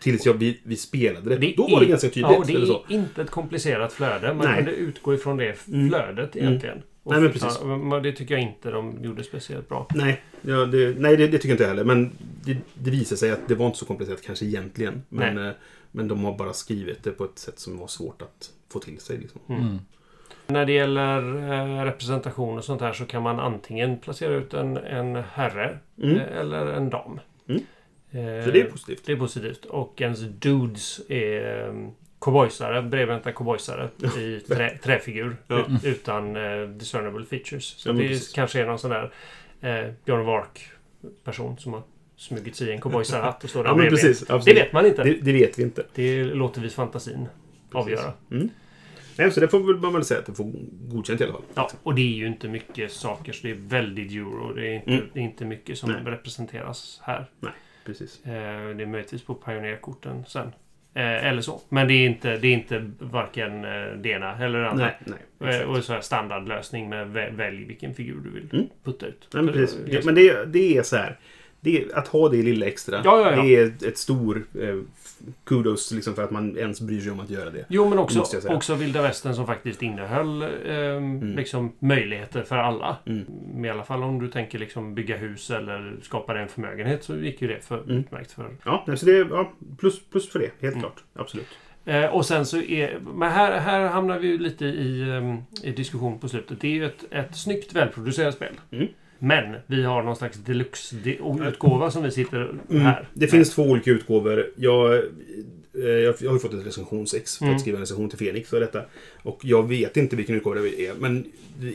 Speaker 1: Tills jag, vi, vi spelade det.
Speaker 3: Det
Speaker 1: Då var det
Speaker 3: är-
Speaker 1: ganska tydligt.
Speaker 3: Ja, det är
Speaker 1: så.
Speaker 3: inte ett komplicerat flöde. Man
Speaker 1: Nej.
Speaker 3: kunde utgå ifrån det
Speaker 1: Mm.
Speaker 3: flödet
Speaker 1: Mm.
Speaker 3: egentligen. Och
Speaker 1: Nej, men
Speaker 3: förklara-
Speaker 1: precis.
Speaker 3: men Det tycker jag inte de gjorde speciellt bra.
Speaker 1: Nej, ja, det, nej det, det tycker jag inte heller. Men det, det visade sig att det var inte så komplicerat kanske egentligen. Men, eh, men de har bara skrivit det på ett sätt som var svårt att få till sig. Liksom.
Speaker 2: Mm.
Speaker 3: När det gäller eh, representation och sånt här så kan man antingen placera ut en, en herre
Speaker 1: Mm.
Speaker 3: eh, eller en dam.
Speaker 1: Mm. Så det är positivt.
Speaker 3: det är positivt. Och ens dudes är cowboysare, bredbenta cowboysare i trä, träfigur.
Speaker 1: Ja.
Speaker 3: ut- Utan eh, discernible features. Så
Speaker 1: Ja,
Speaker 3: det
Speaker 1: precis.
Speaker 3: kanske är någon sån där eh, Björn of Ark person som har smugit sig i en cowboysarhatt och står där
Speaker 1: Ja, men precis.
Speaker 3: Det vet man inte.
Speaker 1: Det,
Speaker 3: Det,
Speaker 1: det vet vi inte.
Speaker 3: låter vi fantasin avgöra.
Speaker 1: Mm. Nej, så det får väl man väl säga att det får godkänt i alla fall.
Speaker 3: Ja, och det är ju inte mycket saker så det är väldigt euro. Det är inte,
Speaker 1: Mm.
Speaker 3: det är inte mycket som
Speaker 1: Nej.
Speaker 3: representeras här.
Speaker 1: Precis.
Speaker 3: Eh, det är möjligtvis på pionerkorten sen. Eh, eller så. Men det är inte, det är inte varken eh, det ena eller det andra.
Speaker 1: Nej, nej.
Speaker 3: Eh, och så här standardlösning med vä- välj vilken figur du vill
Speaker 1: Mm.
Speaker 3: putta ut.
Speaker 1: Nej, men, precis.
Speaker 3: det
Speaker 1: men det, det är så här. Det att ha det lilla extra.
Speaker 3: Ja, ja, ja.
Speaker 1: Det är ett, ett stor eh, kudos liksom, för att man ens bryr sig om att göra det.
Speaker 3: Jo, men också, också vilda västern som faktiskt innehöll ehm, liksom, möjligheter för alla.
Speaker 1: Mm.
Speaker 3: I alla fall om du tänker liksom bygga hus eller skapa en förmögenhet så gick ju det för,
Speaker 1: Mm.
Speaker 3: utmärkt för
Speaker 1: Ja, så det är ja, plus, plus för det. Helt
Speaker 3: Mm.
Speaker 1: klart. Absolut.
Speaker 3: Eh, och sen så är... Men här, här hamnar vi ju lite i, ehm, i diskussion på slutet. Det är ju ett, ett snyggt välproducerat spel.
Speaker 1: Mm.
Speaker 3: Men vi har någon slags deluxe-utgåva som vi sitter
Speaker 1: Mm.
Speaker 3: här.
Speaker 1: Det finns två olika utgåvor. Jag, jag jag har ju fått ett recensionsex för
Speaker 3: Mm.
Speaker 1: att skriva en recension till Fenix och detta. Och jag vet inte vilken utgåva det är, men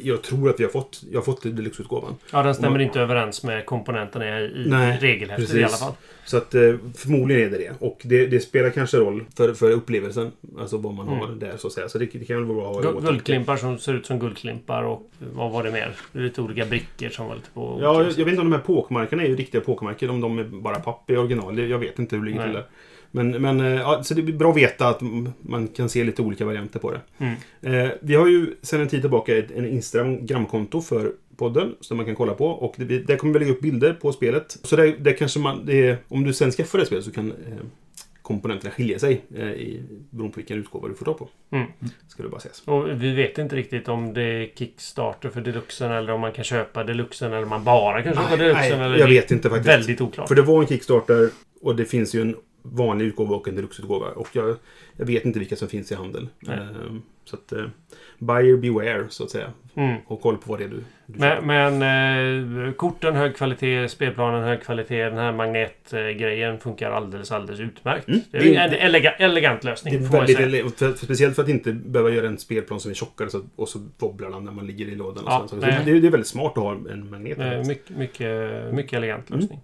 Speaker 1: jag tror att vi har fått, jag har fått deluxe-utgåvan.
Speaker 3: Ja, den stämmer
Speaker 1: Och-
Speaker 3: inte överens med komponenterna i,
Speaker 1: Nej,
Speaker 3: regelhäftet
Speaker 1: precis.
Speaker 3: i alla fall.
Speaker 1: Så att eh, förmodligen är det det. Och det, det spelar kanske roll för, för upplevelsen. Alltså vad man
Speaker 3: Mm.
Speaker 1: har där så att säga. Så det, det kan väl vara bra att ha.
Speaker 3: Guldklimpar som ser ut som guldklimpar och vad var det mer? Lite olika brickor som var lite på...
Speaker 1: Ja, jag, jag vet inte om de här påkmarkerna är ju riktiga påkmarker. Om de är bara papp i original. Jag vet inte hur det ligger till där. Men, men eh, ja, så det är bra att veta att man kan se lite olika varianter på det.
Speaker 3: Mm.
Speaker 1: Eh, vi har ju sedan en tid tillbaka ett en Instagram-konto för podden som man kan kolla på. Och det, där kommer vi lägga upp bilder på spelet. Så där, där kanske man, det om du sen skaffar det spelet så kan eh, komponenterna skilja sig eh, i, beroende på vilken utgåva du får tag på.
Speaker 3: Mm.
Speaker 1: Ska det bara sägas.
Speaker 3: Och vi vet inte riktigt om det är Kickstarter för deluxen eller om man kan köpa deluxen eller om man bara kan köpa deluxen. eller
Speaker 1: jag vet inte faktiskt.
Speaker 3: Väldigt oklart.
Speaker 1: För det var en Kickstarter och det finns ju en vanlig utgåva och en deluxe-utgåva. Och jag, jag vet inte vilka som finns i handel. Ehm, så att... Eh, buyer beware, så att säga.
Speaker 3: Mm.
Speaker 1: Och koll på vad det är du... du
Speaker 3: Men, men eh, korten hög kvalitet, spelplanen hög kvalitet. Den här magnetgrejen funkar alldeles, alldeles utmärkt.
Speaker 1: Mm.
Speaker 3: Det är
Speaker 1: Det är
Speaker 3: en elega, elegant
Speaker 1: det
Speaker 3: lösning.
Speaker 1: är
Speaker 3: får man
Speaker 1: väldigt,
Speaker 3: säga.
Speaker 1: ele- för, speciellt för att inte behöva göra en spelplan som är tjockare så, och så wobblar den när man ligger i lådan. Och
Speaker 3: Ja,
Speaker 1: så, så det, det är väldigt smart att ha en magnet.
Speaker 3: Eh, mycket, mycket, mycket elegant lösning.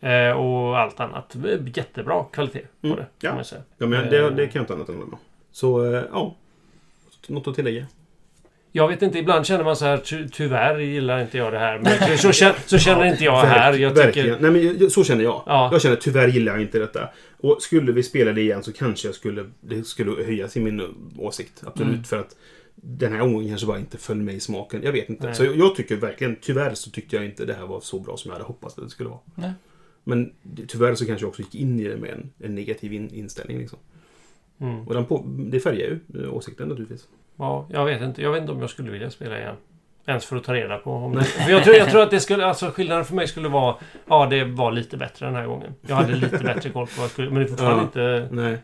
Speaker 3: Eh, och allt annat. eh, Jättebra kvalitet på
Speaker 1: Mm,
Speaker 3: det.
Speaker 1: ja.
Speaker 3: Kan man säga.
Speaker 1: Ja, men det,
Speaker 3: Eh.
Speaker 1: det kan jag inte annat än hålla med. Så, eh, ja. Något att tillägga?
Speaker 3: Jag vet inte, ibland känner man så här ty tyvärr gillar inte jag det här. Men så, känner, så känner inte jag här. Jag tycker...
Speaker 1: Nej, men så känner jag.
Speaker 3: Ja.
Speaker 1: Jag känner tyvärr gillar jag inte detta. Och skulle vi spela det igen så kanske jag skulle, det skulle höjas i min åsikt. Absolut.
Speaker 3: Mm.
Speaker 1: För att den här omgången kanske bara inte föll mig i smaken. Jag vet inte.
Speaker 3: Nej.
Speaker 1: Så jag, jag tycker verkligen, tyvärr så tyckte jag inte det här var så bra som jag hade hoppats att det skulle vara.
Speaker 2: Nej.
Speaker 1: Men tyvärr så kanske jag också gick in i det med en, en negativ in, inställning. Liksom.
Speaker 3: Mm.
Speaker 1: Och den på, det färgar ju eh, åsikten naturligtvis.
Speaker 3: Ja, jag vet inte. Jag vet inte om jag skulle vilja spela igen. Ens för att ta reda på om det... Jag, tror, jag tror att det skulle... Alltså skillnaden för mig skulle vara... Ja, det var lite bättre den här gången. Jag hade lite bättre koll på vad jag skulle... Men det är fortfarande
Speaker 1: Ja.
Speaker 3: inte
Speaker 1: Nej.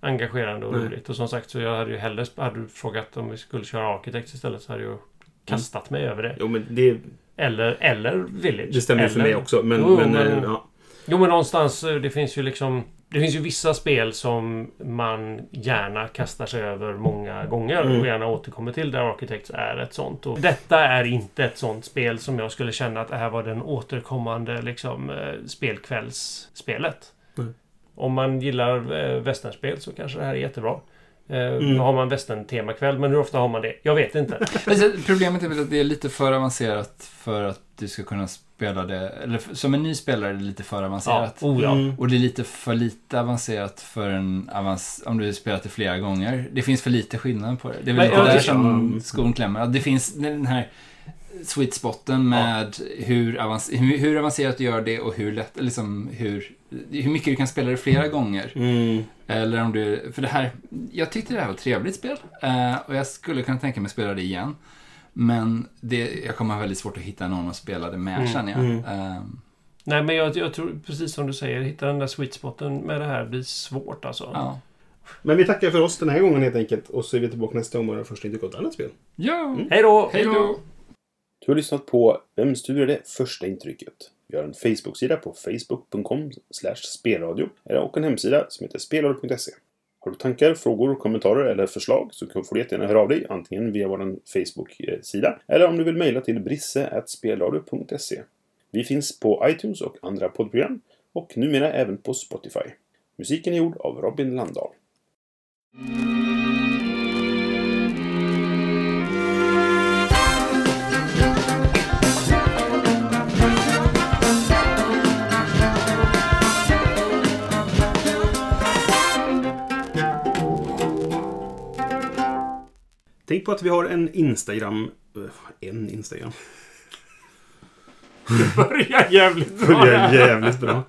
Speaker 3: engagerande och
Speaker 1: Nej.
Speaker 3: roligt. Och som sagt, så jag hade ju hellre... Hade du frågat om vi skulle köra Architects istället så hade jag kastat mig över det.
Speaker 1: Jo, men det,
Speaker 3: Eller, eller Village.
Speaker 1: det stämmer
Speaker 3: eller,
Speaker 1: för mig också. Men,
Speaker 3: Jo,
Speaker 1: men,
Speaker 3: men-
Speaker 1: eh, ja.
Speaker 3: Jo, men någonstans. eh, Det finns ju liksom... Det finns ju vissa spel som man gärna kastar sig över många gånger
Speaker 1: Mm.
Speaker 3: och gärna återkommer till. Där Architects är ett sånt. Och detta är inte ett sånt spel som jag skulle känna att det här var den återkommande liksom, eh, spelkvällsspelet.
Speaker 1: Mm.
Speaker 3: Om man gillar eh, västernspel så kanske det här är jättebra.
Speaker 1: Mm.
Speaker 3: Har man västern-temakväll, men hur ofta har man det? Jag vet inte.
Speaker 2: Problemet är väl att det är lite för avancerat för att du ska kunna spela det. Eller som en ny spelare är det lite för
Speaker 3: ja,
Speaker 2: avancerat.
Speaker 3: oh ja.
Speaker 1: Mm.
Speaker 2: Och det är lite för lite avancerat för en avans om du har spelat det flera gånger. Det finns för lite skillnad på det. Det är väl lite
Speaker 3: jag
Speaker 2: där
Speaker 3: tycker-
Speaker 2: som skon klämmer. Det finns den här sweet spoten med hur, avans hur, hur avancerat du gör det och hur lätt, liksom hur, hur mycket du kan spela det flera gånger.
Speaker 1: Mm.
Speaker 2: Eller om du, för det här, jag tyckte det här var ett trevligt spel. Eh, och jag skulle kunna tänka mig att spela det igen. Men det, jag kommer ha väldigt svårt att hitta någon att spela det med
Speaker 3: Mm,
Speaker 2: känner jag.
Speaker 1: mm.
Speaker 2: Eh,
Speaker 3: Nej, men jag, jag tror precis som du säger, hitta den där sweet spoten med det här blir svårt alltså.
Speaker 2: ja.
Speaker 1: Men vi tackar för oss den här gången helt enkelt. Och så är vi tillbaka nästa gång med det första av ett annat spel.
Speaker 2: Ja!
Speaker 3: Hej då!
Speaker 2: Hej då!
Speaker 1: Du har lyssnat på Vem studerar det första intrycket? Vi har en Facebook-sida på facebook.com spelradio och en hemsida som heter spelradio.se. Har du tankar, frågor, kommentarer eller förslag så får du jättegärna höra av dig antingen via vår Facebook-sida eller om du vill mejla till brisse.spelradio.se. Vi finns på iTunes och andra poddprogram och numera även på Spotify. Musiken är gjord av Robin Landahl. Tänk på att vi har en Instagram... eh, En Instagram.
Speaker 3: Börjar jävligt bra.
Speaker 1: Det är jävligt bra.